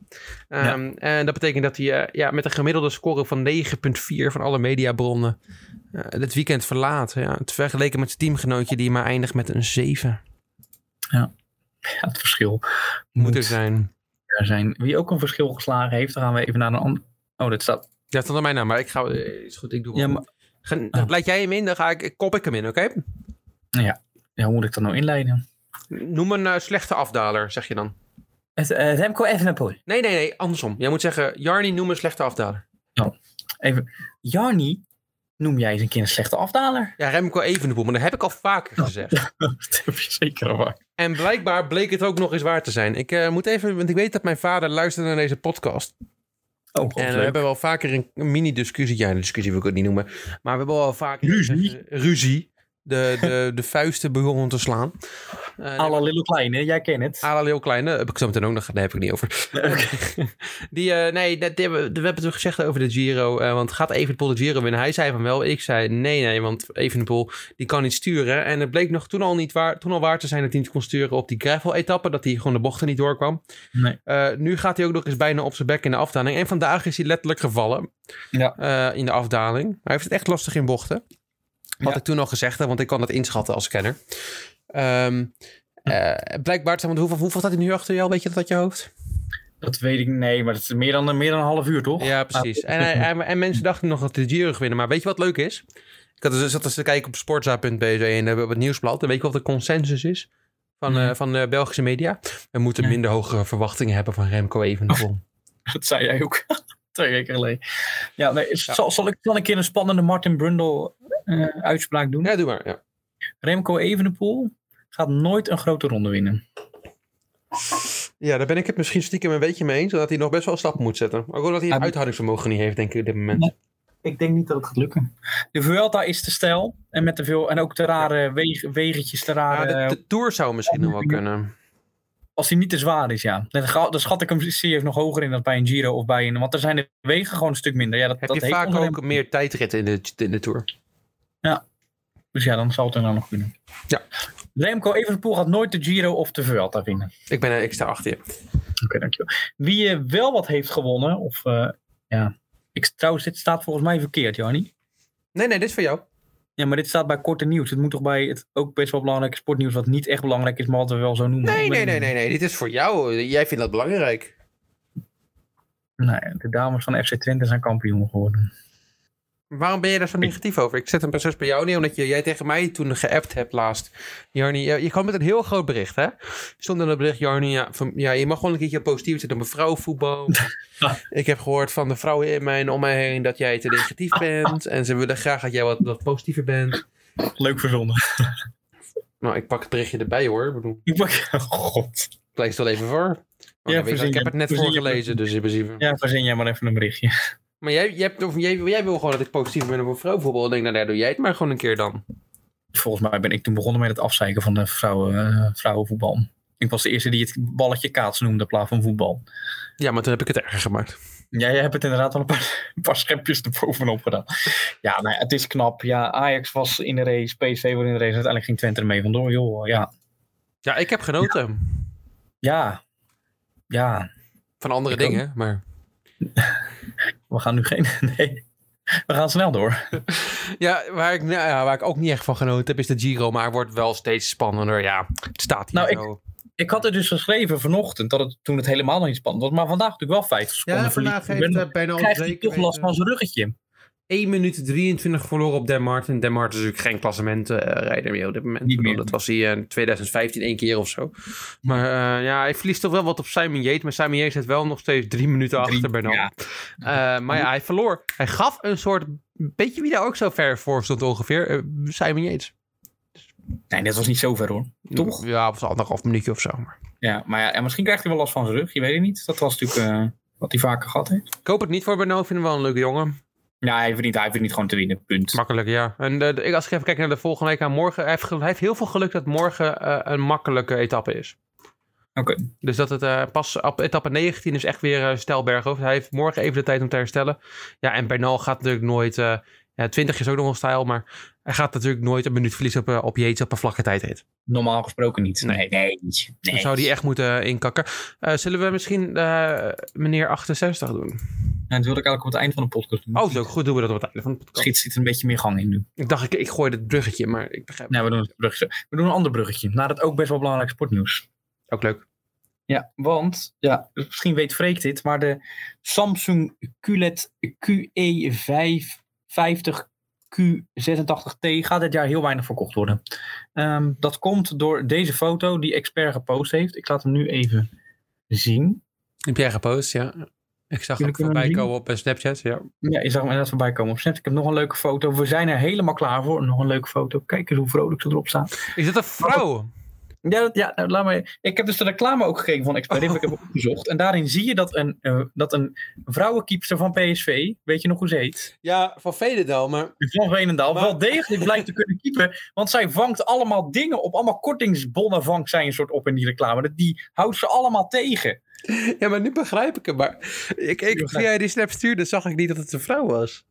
Speaker 1: Ehm, En dat betekent dat hij eh, ja, met een gemiddelde score van 9,4 van alle mediabronnen. eh, het weekend verlaat. Ja, vergeleken met zijn teamgenootje die maar eindigt met een 7.
Speaker 3: Ja, het verschil
Speaker 1: Moet er zijn.
Speaker 3: er zijn. Wie ook een verschil geslagen heeft, dan gaan we even naar een ander. Oh, dat staat.
Speaker 1: Ja, stond aan mijn naam, maar ik ga. Is goed, ik doe
Speaker 3: Ja, maar
Speaker 1: Ga- dan Leid jij hem in, dan ga ik, kop ik hem in, oké?
Speaker 3: Ja, hoe moet ik dat nou inleiden?
Speaker 1: Noem een eh, slechte afdaler, zeg je dan.
Speaker 3: Het, uh, Remco Evenepoel.
Speaker 1: Nee, nee, nee, andersom. Jij moet zeggen, Jarni, noem een slechte afdaler.
Speaker 3: Even. Jarni, noem jij eens een keer een slechte afdaler?
Speaker 1: Ja, Remco Evenepoel, maar dat heb ik al vaker gezegd.
Speaker 3: dat heb je zeker waar.
Speaker 1: En blijkbaar bleek het ook nog eens waar te zijn. Ik eh, moet even, want ik weet dat mijn vader luistert naar deze podcast.
Speaker 3: Oh,
Speaker 1: En we
Speaker 3: leuk.
Speaker 1: hebben wel vaker een, mini-discussie. Ja, een discussie wil ik het niet noemen. Maar we hebben wel vaker
Speaker 3: Ruzie?
Speaker 1: eh, ruzie. De, de, de vuisten begonnen te slaan. Uh,
Speaker 3: Alle Lille Kleine, jij kent het.
Speaker 1: Ala heel kleine, heb ik zo meteen ook nog, daar heb ik niet over. die, uh, nee, dat, die, we, we hebben het gezegd over de Giro, uh, want gaat Evenepoel de Giro winnen? Hij zei van wel, ik zei nee, nee, want Evenepoel die kan niet sturen. En het bleek nog toen al, niet waar, toen al waar te zijn dat hij niet kon sturen op die gravel-etappe, dat hij gewoon de bochten niet doorkwam.
Speaker 3: Nee.
Speaker 1: Uh, nu gaat hij ook nog eens bijna op zijn bek in de afdaling. En vandaag is hij letterlijk gevallen
Speaker 3: ja.
Speaker 1: in de afdaling. Hij heeft het echt lastig in bochten. Wat
Speaker 3: Ja.
Speaker 1: ik toen al gezegd want ik kan dat inschatten als kenner. Um, uh, blijkbaar, want hoeveel, hoeveel staat hij nu achter jou? Weet je dat uit je hoofd?
Speaker 3: Dat weet ik, nee, maar dat is meer dan, meer dan een half uur, toch?
Speaker 1: Ja, precies. En, en, en, mensen dachten nog dat de Giro ging winnen. Maar weet je wat leuk is? Ik had dus, zat eens te kijken op sportza.bz en op het nieuwsblad. En weet je wat de consensus is van,
Speaker 3: Nee.
Speaker 1: uh, van uh, Belgische media? We moeten
Speaker 3: Nee.
Speaker 1: minder hogere verwachtingen hebben van Remco Evenepoel.
Speaker 3: Dat zei jij ook twee weken geleden. Ja, nee, zal, zal ik dan een keer een spannende Martin Brundle uh, uitspraak doen?
Speaker 1: Ja, doe maar. Ja.
Speaker 3: Remco Evenepoel gaat nooit een grote ronde winnen.
Speaker 1: Ja, daar ben ik het misschien stiekem een beetje mee eens. Dat hij nog best wel stappen moet zetten. Ook omdat hij het
Speaker 3: Ja,
Speaker 1: uithoudingsvermogen niet heeft, denk ik, op dit moment.
Speaker 3: Nee. Ik denk niet dat het gaat lukken. De Vuelta is te stijl. En, met te veel, en ook te rare weg, wegentjes, te rare...
Speaker 1: Ja, de, de Tour zou misschien nog wel kunnen.
Speaker 3: Als hij niet te zwaar is, ja. Dan, schat ik hem serieus nog hoger in dan bij een Giro of bij een... Want er zijn de wegen gewoon een stuk minder. Ja, dat,
Speaker 1: Heb
Speaker 3: dat
Speaker 1: je
Speaker 3: heeft
Speaker 1: vaak ook meer tijdritten in de, in de Tour?
Speaker 3: Dus ja, dan zal het er nou nog kunnen.
Speaker 1: Ja.
Speaker 3: Remco Evenepoel gaat nooit de Giro of de Vuelta winnen.
Speaker 1: Ik, ben, ik sta achter je.
Speaker 3: Oké, dankjewel. Wie uh, wel wat heeft gewonnen, of uh, ja... Ik, trouwens, dit staat volgens mij verkeerd, Jannie.
Speaker 1: Nee, nee, dit is voor jou.
Speaker 3: Ja, maar dit staat bij korte nieuws. Het moet toch bij het ook best wel belangrijk sportnieuws, wat niet echt belangrijk is, maar wat we wel zo noemen.
Speaker 1: Nee, nee, nee, nee, nee. Dit is voor jou. Jij vindt dat belangrijk.
Speaker 3: Nee, de dames van FC Twente zijn kampioen geworden.
Speaker 1: Waarom ben je daar zo negatief over? Ik zet hem precies bij jou neer, omdat je, jij tegen mij toen geappt hebt laatst. Jarnie, je, kwam met een heel groot bericht, hè? Stond in het bericht, Jarnie, ja, van, ja, je mag gewoon een keertje positief zitten op vrouwenvoetbal. ik heb gehoord van de vrouwen in mij en om mij heen dat jij te negatief bent. En ze willen graag dat jij wat, wat positiever bent.
Speaker 3: Leuk verzonnen.
Speaker 1: Nou, ik pak het berichtje erbij hoor. Ik bedoel,
Speaker 3: Ik pak... Oh, god.
Speaker 1: lees het wel even voor. Oh,
Speaker 3: Ja,
Speaker 1: ik, ik heb het net voorgelezen, dus in principe.
Speaker 3: Ja, verzin jij maar even een berichtje.
Speaker 1: Maar jij, jij, hebt, of jij, jij wil gewoon dat ik positief ben op vrouwenvoetbal. Ik denk, nou, daar doe jij het maar gewoon een keer dan.
Speaker 3: Volgens mij ben ik toen begonnen met het afzeiken van de vrouwen, uh, vrouwenvoetbal. Ik was de eerste die het balletje kaats noemde in plaats van voetbal.
Speaker 1: Ja, maar toen heb ik het erger gemaakt.
Speaker 3: Ja, jij hebt het inderdaad al een paar, een paar schepjes erbovenop gedaan. Ja, nou ja, het is knap. Ja, Ajax was in de race, PSV was in de race. Uiteindelijk ging Twente er mee vandoor. Joh, ja.
Speaker 1: Ja, ik heb genoten.
Speaker 3: Ja. Ja.
Speaker 1: Van andere
Speaker 3: Ik
Speaker 1: dingen, maar...
Speaker 3: We gaan nu geen... Nee. We gaan snel door.
Speaker 1: Ja waar, ik, nou, ja, waar ik ook niet echt van genoten heb, is de Giro. Maar het wordt wel steeds spannender. Ja, het staat hier
Speaker 3: Nou, ik-
Speaker 1: zo.
Speaker 3: Ik had het dus geschreven vanochtend, dat het toen het helemaal nog niet spannend was. Maar vandaag natuurlijk wel 50 seconden
Speaker 1: Ja, vandaag
Speaker 3: verlies.
Speaker 1: heeft
Speaker 3: Ben-
Speaker 1: uh, bijna
Speaker 3: krijgt hij toch last van zijn ruggetje.
Speaker 1: 1 minuut 23 verloren op Den Martin. Den Martin is natuurlijk geen klassementrijder meer op dit moment.
Speaker 3: Niet meer.
Speaker 1: Dat was hij in 2015 één keer of zo. Maar uh, ja, hij verliest toch wel wat op Simon Yates. Maar Simon Yates zit wel nog steeds drie minuten
Speaker 3: Drie-
Speaker 1: achter Bernal.
Speaker 3: ja.
Speaker 1: Uh, maar ja, hij verloor. Hij gaf een soort... Weet je wie daar ook zo ver voor stond ongeveer? Simon Yates.
Speaker 3: Nee, dat was niet zo ver hoor. Toch?
Speaker 1: Ja, of anderhalf minuutje of zo. Maar.
Speaker 3: Ja, maar ja, en misschien krijgt hij wel last van zijn rug. Je weet het niet. Dat was natuurlijk wat hij vaker gehad heeft.
Speaker 1: Ik hoop het niet voor Bernal. Ik vind hem wel een leuke jongen.
Speaker 3: Ja, hij verdient, hij verdient gewoon te winnen. Punt.
Speaker 1: Makkelijk, ja. En uh, als ik even kijk naar de volgende week aan morgen. Hij heeft, hij heeft heel veel geluk dat morgen uh, een makkelijke etappe is.
Speaker 3: Oké. Okay.
Speaker 1: Dus dat het uh, pas op etappe 19 is echt weer Stelberg over. Hij heeft morgen even de tijd om te herstellen. Ja, en Bernal gaat natuurlijk nooit... Ja, 20 is ook nog wel stijl, maar hij gaat natuurlijk nooit een minuut verliezen op, op Yates op een vlakke tijd.
Speaker 3: Normaal gesproken niet. Nee, nee, niet. Nee.
Speaker 1: Dan zou die echt moeten inkakken. Zullen we misschien meneer 68 doen?
Speaker 3: Dat wilde ik eigenlijk op het eind van de podcast doen.
Speaker 1: Oh, zo goed doen we dat op het einde van de podcast.
Speaker 3: Schiet zit er een beetje meer gang in nu.
Speaker 1: Ik dacht, ik, ik gooi het bruggetje, maar ik begrijp
Speaker 3: Nee, we doen, het bruggetje. we doen een ander bruggetje. Naar het ook best wel belangrijk sportnieuws.
Speaker 1: Ook leuk.
Speaker 3: Ja, want, ja, misschien weet Freek dit, maar de Samsung QLED QE5 50 Q86T gaat dit jaar heel weinig verkocht worden. Um, dat komt door deze foto die Expert gepost heeft. Ik laat hem nu even zien.
Speaker 1: Heb jij gepost, ja. Ik zag hem voorbij komen op Snapchat, ja.
Speaker 3: Ja, je zag hem inderdaad voorbij komen op Snapchat. Ik heb nog een leuke foto. We zijn er helemaal klaar voor. Nog een leuke foto. Kijk eens hoe vrolijk ze erop staat.
Speaker 1: Is dat een vrouw?
Speaker 3: Ja, dat- ja nou, laat me, ik heb dus de reclame ook gekeken van Expert. Heb ik even opgezocht. En daarin zie je dat een, eh, dat een vrouwenkeepster van PSV, weet je nog hoe ze heet?
Speaker 1: Ja, van Veenendaal, maar...
Speaker 3: Van Veenendaal,
Speaker 1: Maar-
Speaker 3: wel degelijk blijkt te kunnen keepen. Want zij vangt allemaal dingen op. Allemaal kortingsbonnen vangt zij een soort op in die reclame. Dat- Die houdt ze allemaal tegen.
Speaker 1: Ja, maar nu begrijp ik hem. Maar ik, ik, toen jij die snap stuurde, zag ik niet dat het een vrouw was.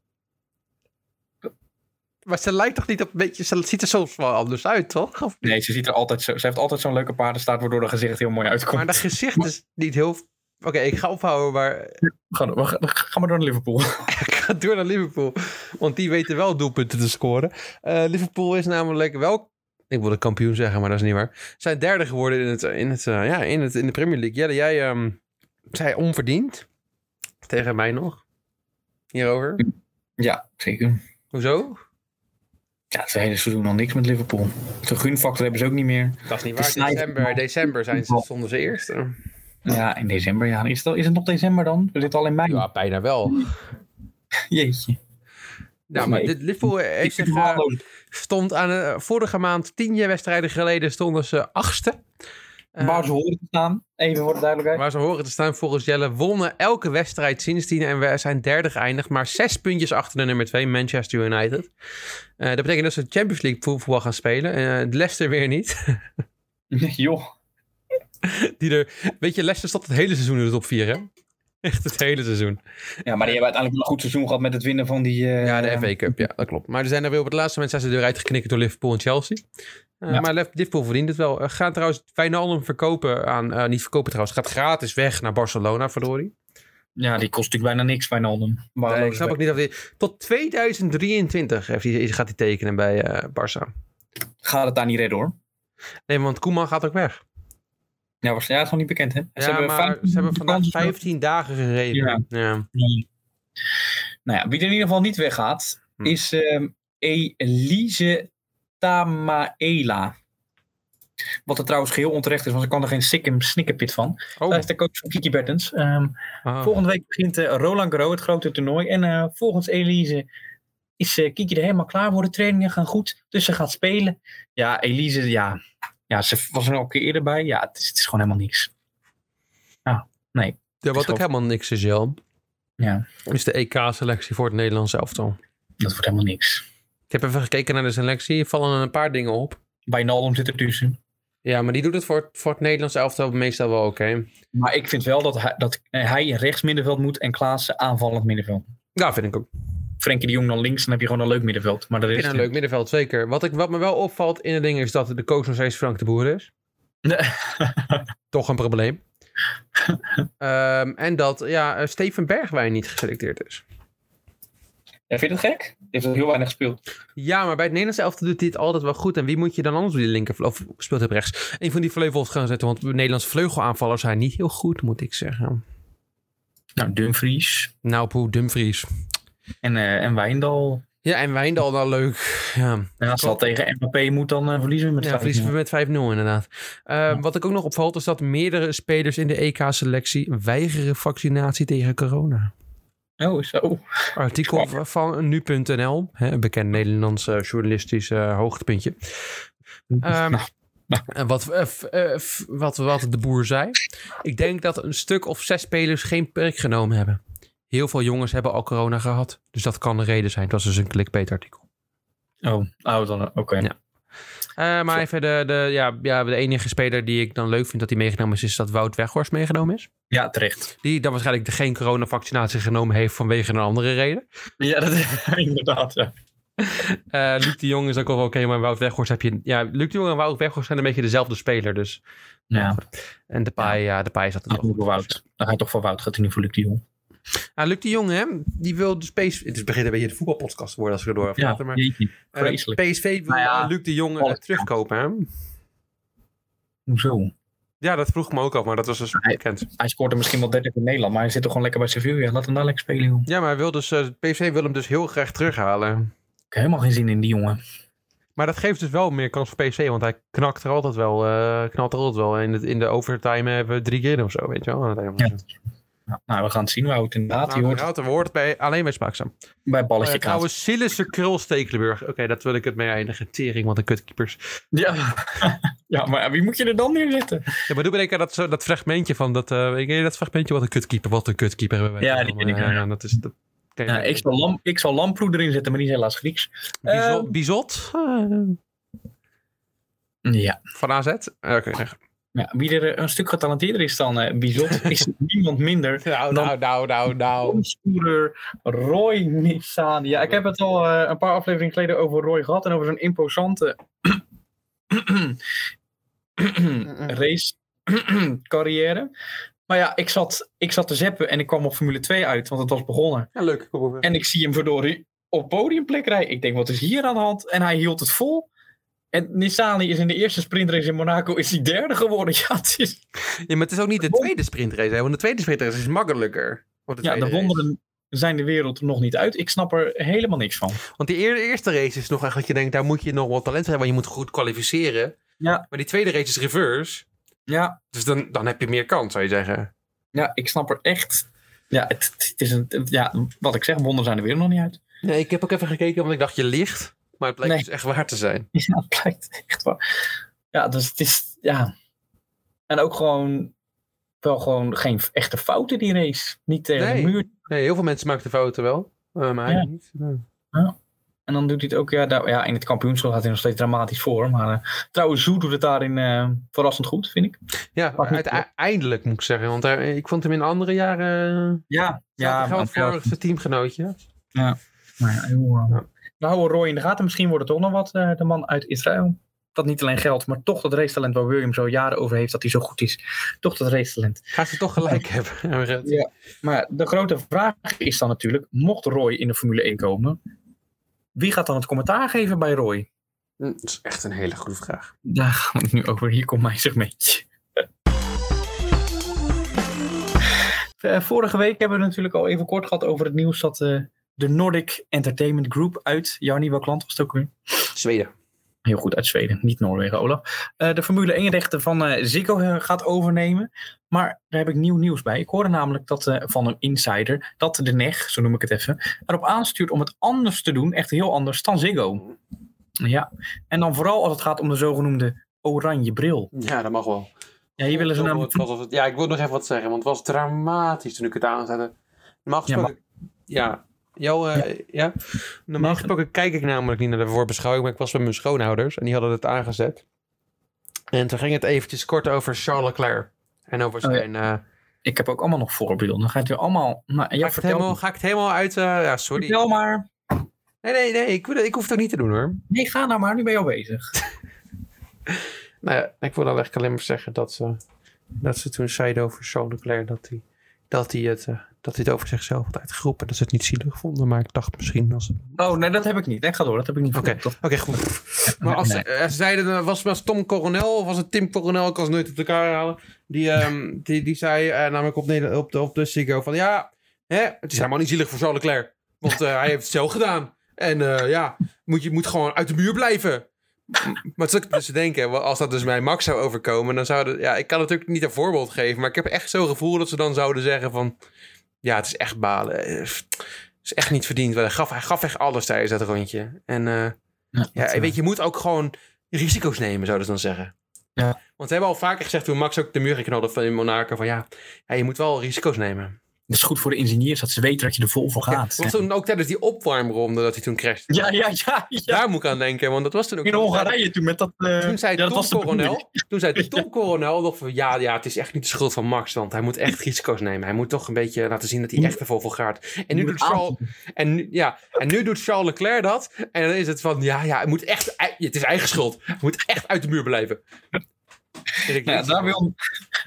Speaker 1: Maar ze lijkt toch niet op een beetje... Ze ziet er soms wel anders uit, toch? Of-
Speaker 3: Nee, ze ziet er altijd zo. Ze heeft altijd zo'n leuke paardenstaart, waardoor haar gezicht heel mooi uitkomt.
Speaker 1: Maar dat gezicht is niet heel... Oké, ik ga ophouden, maar
Speaker 3: Ga, we gaan- ga maar door naar Liverpool.
Speaker 1: ik ga door naar Liverpool. Want die weten wel doelpunten te scoren. Eh, Liverpool is namelijk wel... Ik wilde kampioen zeggen, maar dat is niet waar. Zijn derde geworden in, het, in, het, eh, ja, in, het, in de Premier League. Jelle, jij ehm, zei onverdiend. Tegen mij nog. Hierover.
Speaker 3: Ja, zeker.
Speaker 1: Hoezo?
Speaker 3: Ja, het hele seizoen al niks met Liverpool. De gunfactor hebben ze ook niet meer.
Speaker 1: Dat is niet
Speaker 3: De
Speaker 1: waar.
Speaker 3: Sniper-
Speaker 1: December, december zijn ze, stonden ze eerst.
Speaker 3: Ja, in december. Ja. Is, het, al- is het nog december dan? We zitten al in mei.
Speaker 1: Ja, bijna wel.
Speaker 3: Jeetje.
Speaker 1: Nou, maar dit Liverpool heeft zich. Stond aan de, vorige maand, tien jaar wedstrijden geleden, stonden ze achtste. Eh,
Speaker 3: Waar ze horen te staan, even voor de duidelijkheid.
Speaker 1: waar ze horen te staan volgens Jelle, wonnen elke wedstrijd sindsdien en we zijn derde geëindigd, maar zes puntjes achter de nummer twee, Manchester United. Eh, dat betekent dat ze Champions League voetbal gaan spelen. Eh Leicester weer niet.
Speaker 3: Joh.
Speaker 1: Die er, weet je, Leicester stond het hele seizoen in de top 4, hè? Echt het hele seizoen.
Speaker 3: Ja, maar die hebben uiteindelijk wel een goed seizoen gehad met het winnen van die... eh,
Speaker 1: Ja, de FA Cup, ja, dat klopt. Maar er zijn er weer op het laatste moment zijn ze eruit geknikkerd door Liverpool en Chelsea. Eh,
Speaker 3: Ja.
Speaker 1: Maar Liverpool verdient het wel. Uh, gaat trouwens Wijnaldum verkopen aan... eh, niet verkopen trouwens, gaat gratis weg naar Barcelona, verdorie.
Speaker 3: Ja, die kost natuurlijk bijna niks, Wijnaldum.
Speaker 1: Nee, ik snap ook niet of. Tot 2023 heeft hij, gaat hij tekenen bij eh Barça.
Speaker 3: Gaat het daar niet redden hoor.
Speaker 1: Nee, want Koeman gaat ook weg.
Speaker 3: Ja, was, ja, het is nog niet bekend hè.
Speaker 1: ja, maar
Speaker 3: vijf-
Speaker 1: ze hebben vandaag
Speaker 3: vakantie.
Speaker 1: 15 dagen gereden.
Speaker 3: Ja.
Speaker 1: ja.
Speaker 3: Nee. Nou ja, wie er in ieder geval niet weggaat,
Speaker 1: Hm.
Speaker 3: is ehm, Elise Tamaela. Wat er trouwens geheel onterecht is, want ik kan er geen sikkim snikkerpit van.
Speaker 1: Oh,
Speaker 3: is de coach van Kiki Bertens. Ehm,
Speaker 1: ah.
Speaker 3: Volgende week begint eh, Roland Garros, het grote toernooi. En eh, volgens Elise is eh, Kiki er helemaal klaar voor. De trainingen gaan goed, dus ze gaat spelen. Ja, Elise, ja, ja ze was er al een keer eerder bij. Ja, het is, het is gewoon helemaal niks.
Speaker 1: ja, wat ook helemaal niks is, Jan,
Speaker 3: Ja,
Speaker 1: is de EK-selectie voor het Nederlands elftal.
Speaker 3: dat wordt helemaal niks.
Speaker 1: Ik heb even gekeken naar de selectie. Er vallen een paar dingen op.
Speaker 3: Wijnaldum zit er tussen.
Speaker 1: Ja, maar die doet het voor, het- voor het Nederlands elftal meestal wel oké.
Speaker 3: Maar ik vind wel dat hij, dat hij rechts middenveld moet en Klaassen aanvallend middenveld.
Speaker 1: Ja, vind ik ook.
Speaker 3: Frenkie de Jong dan links, dan heb je gewoon een leuk middenveld. Maar dat is
Speaker 1: een leuk middenveld, zeker. Wat, ik, wat me wel opvalt in het ding is dat de coach nog steeds Frank de Boer is.
Speaker 3: Nee.
Speaker 1: Toch een probleem. Ehm, en dat ja, eh, Steven Bergwijn niet geselecteerd is.
Speaker 3: Ja, vind je het gek? Die heeft er heel weinig gespeeld.
Speaker 1: Ja, maar bij het Nederlands elftal doet hij het altijd wel goed. En wie moet je dan anders op die linker of speelt hij op rechts? Een van die vleugels gaan zetten, want Nederlandse vleugelaanvallers zijn niet heel goed, moet ik zeggen.
Speaker 3: Nou, Dumfries
Speaker 1: Nou, poe, Dumfries.
Speaker 3: En, eh, en Wijndal.
Speaker 1: Ja, en Wijndal nou leuk. Ja,
Speaker 3: En als dat tegen Mbappé moet, dan eh, verliezen we met
Speaker 1: ja
Speaker 3: 5-0.
Speaker 1: verliezen we met 5-0 inderdaad. Eh, Wat ik ook nog opvalt is dat meerdere spelers in de EK-selectie weigeren vaccinatie tegen corona.
Speaker 3: Oh, zo.
Speaker 1: Artikel van nu.nl, een bekend Nederlands journalistisch hoogtepuntje. Ehm, en wat, wat, wat de boer zei. Ik denk dat een stuk of zes spelers geen prik genomen hebben. Heel veel jongens hebben al corona gehad. Dus dat kan de reden zijn. Dat is dus een clickbait artikel.
Speaker 3: Oh, oh dan, oké.
Speaker 1: Ja. Eh, maar even de, de, ja, ja, de enige speler die ik dan leuk vind dat hij meegenomen is, is dat Wout Weghorst meegenomen is.
Speaker 3: Ja, terecht.
Speaker 1: Die dan waarschijnlijk de geen coronavaccinatie genomen heeft vanwege een andere reden.
Speaker 3: Ja, dat inderdaad. Ja.
Speaker 1: Eh Luc de Jong is ook wel oké, maar Wout Weghorst heb je... Ja, Luc de Jong en Wout Weghorst zijn een beetje dezelfde speler, dus...
Speaker 3: Ja,
Speaker 1: En de paai, ja, de paai is het
Speaker 3: voor Wout. Dan ga je toch voor Wout, gaat hij niet voor Luc de Jong.
Speaker 1: Ah, Luc de Jong, hè, die wil de PSV... Het begint een beetje de voetbalpodcast te worden als we erdoor
Speaker 3: Ja,
Speaker 1: maar... eh. PSV wil
Speaker 3: Nou ja,
Speaker 1: Luc de Jong eh,
Speaker 3: alles.
Speaker 1: terugkopen, hè?
Speaker 3: Hoezo?
Speaker 1: Ja, dat vroeg me ook af, maar dat was dus
Speaker 3: Hij-
Speaker 1: bekend.
Speaker 3: Hij scoort er misschien wel 30 in Nederland, maar hij zit toch gewoon lekker bij Sevilla. Laat hem daar lekker spelen, joh. Ik
Speaker 1: Ja, maar hij wil dus, eh, PSV wil hem dus heel graag terughalen.
Speaker 3: heb helemaal geen zin in die jongen.
Speaker 1: Maar dat geeft dus wel meer kans voor PSV, want hij knakt er altijd wel, eh, knalt er altijd wel. In de, in de overtime hebben we drie keer of zo, weet je wel. aan het einde van het
Speaker 3: Ja.
Speaker 1: Seizoen.
Speaker 3: Nou, we gaan het zien. Het inderdaad.
Speaker 1: Nou,
Speaker 3: hoort
Speaker 1: een woord bij, alleen bij Spaakzaam.
Speaker 3: bij balletje
Speaker 1: Uh,
Speaker 3: kaas.
Speaker 1: trouwens, Sillissen Krul Stekelenburg. Oké, dat wil ik het mee eindigen. Tering, wat een kutkeepers.
Speaker 3: Ja. ja, maar wie moet je er dan neerzetten?
Speaker 1: Ja, maar doe bedenken dat, dat fragmentje van dat... eh ken je dat fragmentje? Wat een kutkeeper, wat een kutkeeper hebben wij.
Speaker 3: Ja,
Speaker 1: dan,
Speaker 3: die ken ik,
Speaker 1: eh,
Speaker 3: ja.
Speaker 1: dat is... Dat,
Speaker 3: Ja, ik, zal lam, ik zal Lamproe erin zetten, maar die is helaas Grieks.
Speaker 1: Bizot?
Speaker 3: eh,
Speaker 1: Bizot? Eh,
Speaker 3: Ja.
Speaker 1: van AZ? Eh, Oké.
Speaker 3: Ja. Wie er eh, een stuk getalenteerder is dan eh Bizot, is niemand minder
Speaker 1: Nou,
Speaker 3: Dan-
Speaker 1: nou, nou, nou, nou.
Speaker 3: Roy Nissan. Ja, ik heb het al eh, een paar afleveringen geleden over Roy gehad en over zo'n imposante race carrière. Maar ja, ik zat, ik zat te zeppen en ik kwam op Formule 2 uit, want het was begonnen.
Speaker 1: Ja, leuk.
Speaker 3: En ik zie hem verdorie op podiumplek rijden. Ik denk, wat is hier aan de hand? En hij hield het vol. En Nissani is in de eerste sprintrace in Monaco is hij derde geworden. Ja, het is,
Speaker 1: Ja, maar het is ook niet de tweede sprintrace, hè? Want de tweede sprintrace is makkelijker. De
Speaker 3: ja, de
Speaker 1: race.
Speaker 3: wonderen zijn de wereld nog niet uit. Ik snap er helemaal niks van.
Speaker 1: Want die eer- eerste race is nog echt dat je denkt, daar moet je nog wat talent hebben, want je moet goed kwalificeren.
Speaker 3: Ja.
Speaker 1: Maar die tweede race is reverse.
Speaker 3: Ja,
Speaker 1: Dus dan, dan heb je meer kans, zou je zeggen.
Speaker 3: Ja, ik snap er echt. Ja, het, het is een. Ja, wat ik zeg, wonderen zijn er weer nog niet uit.
Speaker 1: Nee, ik heb ook even gekeken, want ik dacht je liegt. Maar het blijkt
Speaker 3: Nee.
Speaker 1: dus echt waar te zijn.
Speaker 3: Ja, het blijkt echt waar. Ja, dus het is. Ja. En ook gewoon. Wel gewoon geen echte fouten die race. Niet tegen
Speaker 1: Nee.
Speaker 3: de muur.
Speaker 1: Nee, heel veel mensen maken de fouten wel. eh, maar hij
Speaker 3: Ja.
Speaker 1: niet. Nee.
Speaker 3: En dan doet hij het ook. Ja, daar, ja in het kampioenschap gaat hij nog steeds dramatisch voor. Maar eh, trouwens, Zoe doet het daarin eh, verrassend goed, vind ik.
Speaker 1: Ja, uiteindelijk moet ik zeggen. Want hij- ik vond hem in andere jaren...
Speaker 3: Ja,
Speaker 1: Ja,
Speaker 3: ja. maar-
Speaker 1: voor zijn teamgenootje.
Speaker 3: Maar ja, heel,
Speaker 1: Ja.
Speaker 3: We houden Roy in de gaten. Misschien wordt het toch nog wat, eh, de man uit Israël. Dat niet alleen geldt, maar toch dat racetalent waar William zo jaren over heeft dat hij zo goed is. Toch dat racetalent.
Speaker 1: Gaat ze toch gelijk hebben.
Speaker 3: Ja. Maar de grote vraag is dan natuurlijk, mocht Roy in de Formule 1 komen, wie gaat dan het commentaar geven bij Roy?
Speaker 1: Hm, Dat is echt een hele goede vraag.
Speaker 3: Daar gaan we het nu over. Hier komt mijn segmentje. Eh, Vorige week hebben we natuurlijk al even kort gehad over het nieuws dat eh, de Nordic Entertainment Group uit, jouw nieuwe klant was het ook weer,
Speaker 1: Zweden.
Speaker 3: heel goed uit Zweden, niet Noorwegen, Olaf, eh, de Formule 1 rechten van eh, Ziggo eh, gaat overnemen. Maar daar heb ik nieuw nieuws bij. Ik hoorde namelijk dat, van een insider dat de NEG, zo noem ik het even, erop aanstuurt om het anders te doen, echt heel anders dan Ziggo. Ja, en dan vooral als het gaat om de zogenoemde oranje bril.
Speaker 1: Ja, dat mag wel.
Speaker 3: Ja, hier willen ze namelijk...
Speaker 1: ja, ik wil nog even wat zeggen, want het was dramatisch toen ik het aanzette. Normaal
Speaker 3: Ja,
Speaker 1: gesproken... Ja, jou, eh, ja. Normaal gesproken kijk ik namelijk niet naar de voorbeschouwing, maar ik was bij mijn schoonouders en die hadden het aangezet. En toen ging het eventjes kort over Charles Leclerc. En over
Speaker 3: Oh, ja.
Speaker 1: zijn... eh,
Speaker 3: Ik heb ook allemaal nog voorbeelden. Dan gaat het weer allemaal... Nou,
Speaker 1: ga,
Speaker 3: ja,
Speaker 1: ik het
Speaker 3: vertel,
Speaker 1: helemaal, ga ik het helemaal uit... eh, ja, sorry.
Speaker 3: vertel maar.
Speaker 1: Nee, nee, nee. Ik, ik hoef het ook niet te doen hoor.
Speaker 3: Nee, ga nou maar. Nu ben je al bezig.
Speaker 1: Nou ja, ik wil dan eigenlijk alleen maar zeggen dat ze, dat ze toen zeiden over Charles Leclerc dat hij, dat hij, het, dat hij het over zichzelf had uitgeroepen. Dat ze het niet zielig vonden, maar ik dacht misschien als...
Speaker 3: Oh, nee, dat heb ik niet. Nee, ga door. Dat heb ik niet
Speaker 1: Oké, oké, goed. Maar als
Speaker 3: Nee.
Speaker 1: ze, eh, ze zeiden, eh, was het Tom Coronel of was het Tim Coronel? Ik kan ze nooit op elkaar halen. Die, ehm, die, die zei eh, namelijk op, Neder- op, de, op de Ziggo van ja, hè, het is helemaal niet zielig voor Charles Leclerc. Want eh, hij heeft het zelf gedaan. En eh, ja, moet je moet gewoon uit de muur blijven. Maar het is ook dus te denken, als dat dus bij Max zou overkomen, dan zouden, ja, ik kan natuurlijk niet een voorbeeld geven, maar ik heb echt zo'n gevoel dat ze dan zouden zeggen van, ja, het is echt balen. Eh, Het is echt niet verdiend. Hij gaf, hij gaf echt alles tijdens dat rondje. En eh,
Speaker 3: Ja,
Speaker 1: ja, weet je, je moet ook gewoon risico's nemen, zouden ze dan zeggen.
Speaker 3: Ja.
Speaker 1: Want ze hebben al vaker gezegd toen Max ook de muur geknalde van in Monaco, van ja, ja, je moet wel risico's nemen.
Speaker 3: Dat is goed voor de ingenieurs, dat ze weten dat je er vol voor gaat.
Speaker 1: Want toen ook tijdens die opwarmronde dat hij toen crashte.
Speaker 3: Ja, ja, ja. ja.
Speaker 1: Daar moet ik aan denken, want dat was toen ook...
Speaker 3: In Hongarije toen met dat... eh,
Speaker 1: Toen zei
Speaker 3: ja,
Speaker 1: Tom
Speaker 3: was
Speaker 1: Coronel, toen zei Tom Coronel nog van ja, ja, het is echt niet de schuld van Max, want hij moet echt risico's nemen. Hij moet toch een beetje laten zien dat hij echt er vol voor gaat. En nu doet Charles, en nu, ja, en nu doet Charles Leclerc dat. En dan is het van ja, ja, het moet echt, het is eigen schuld. Hij moet echt uit de muur blijven.
Speaker 3: Ja, daar wil,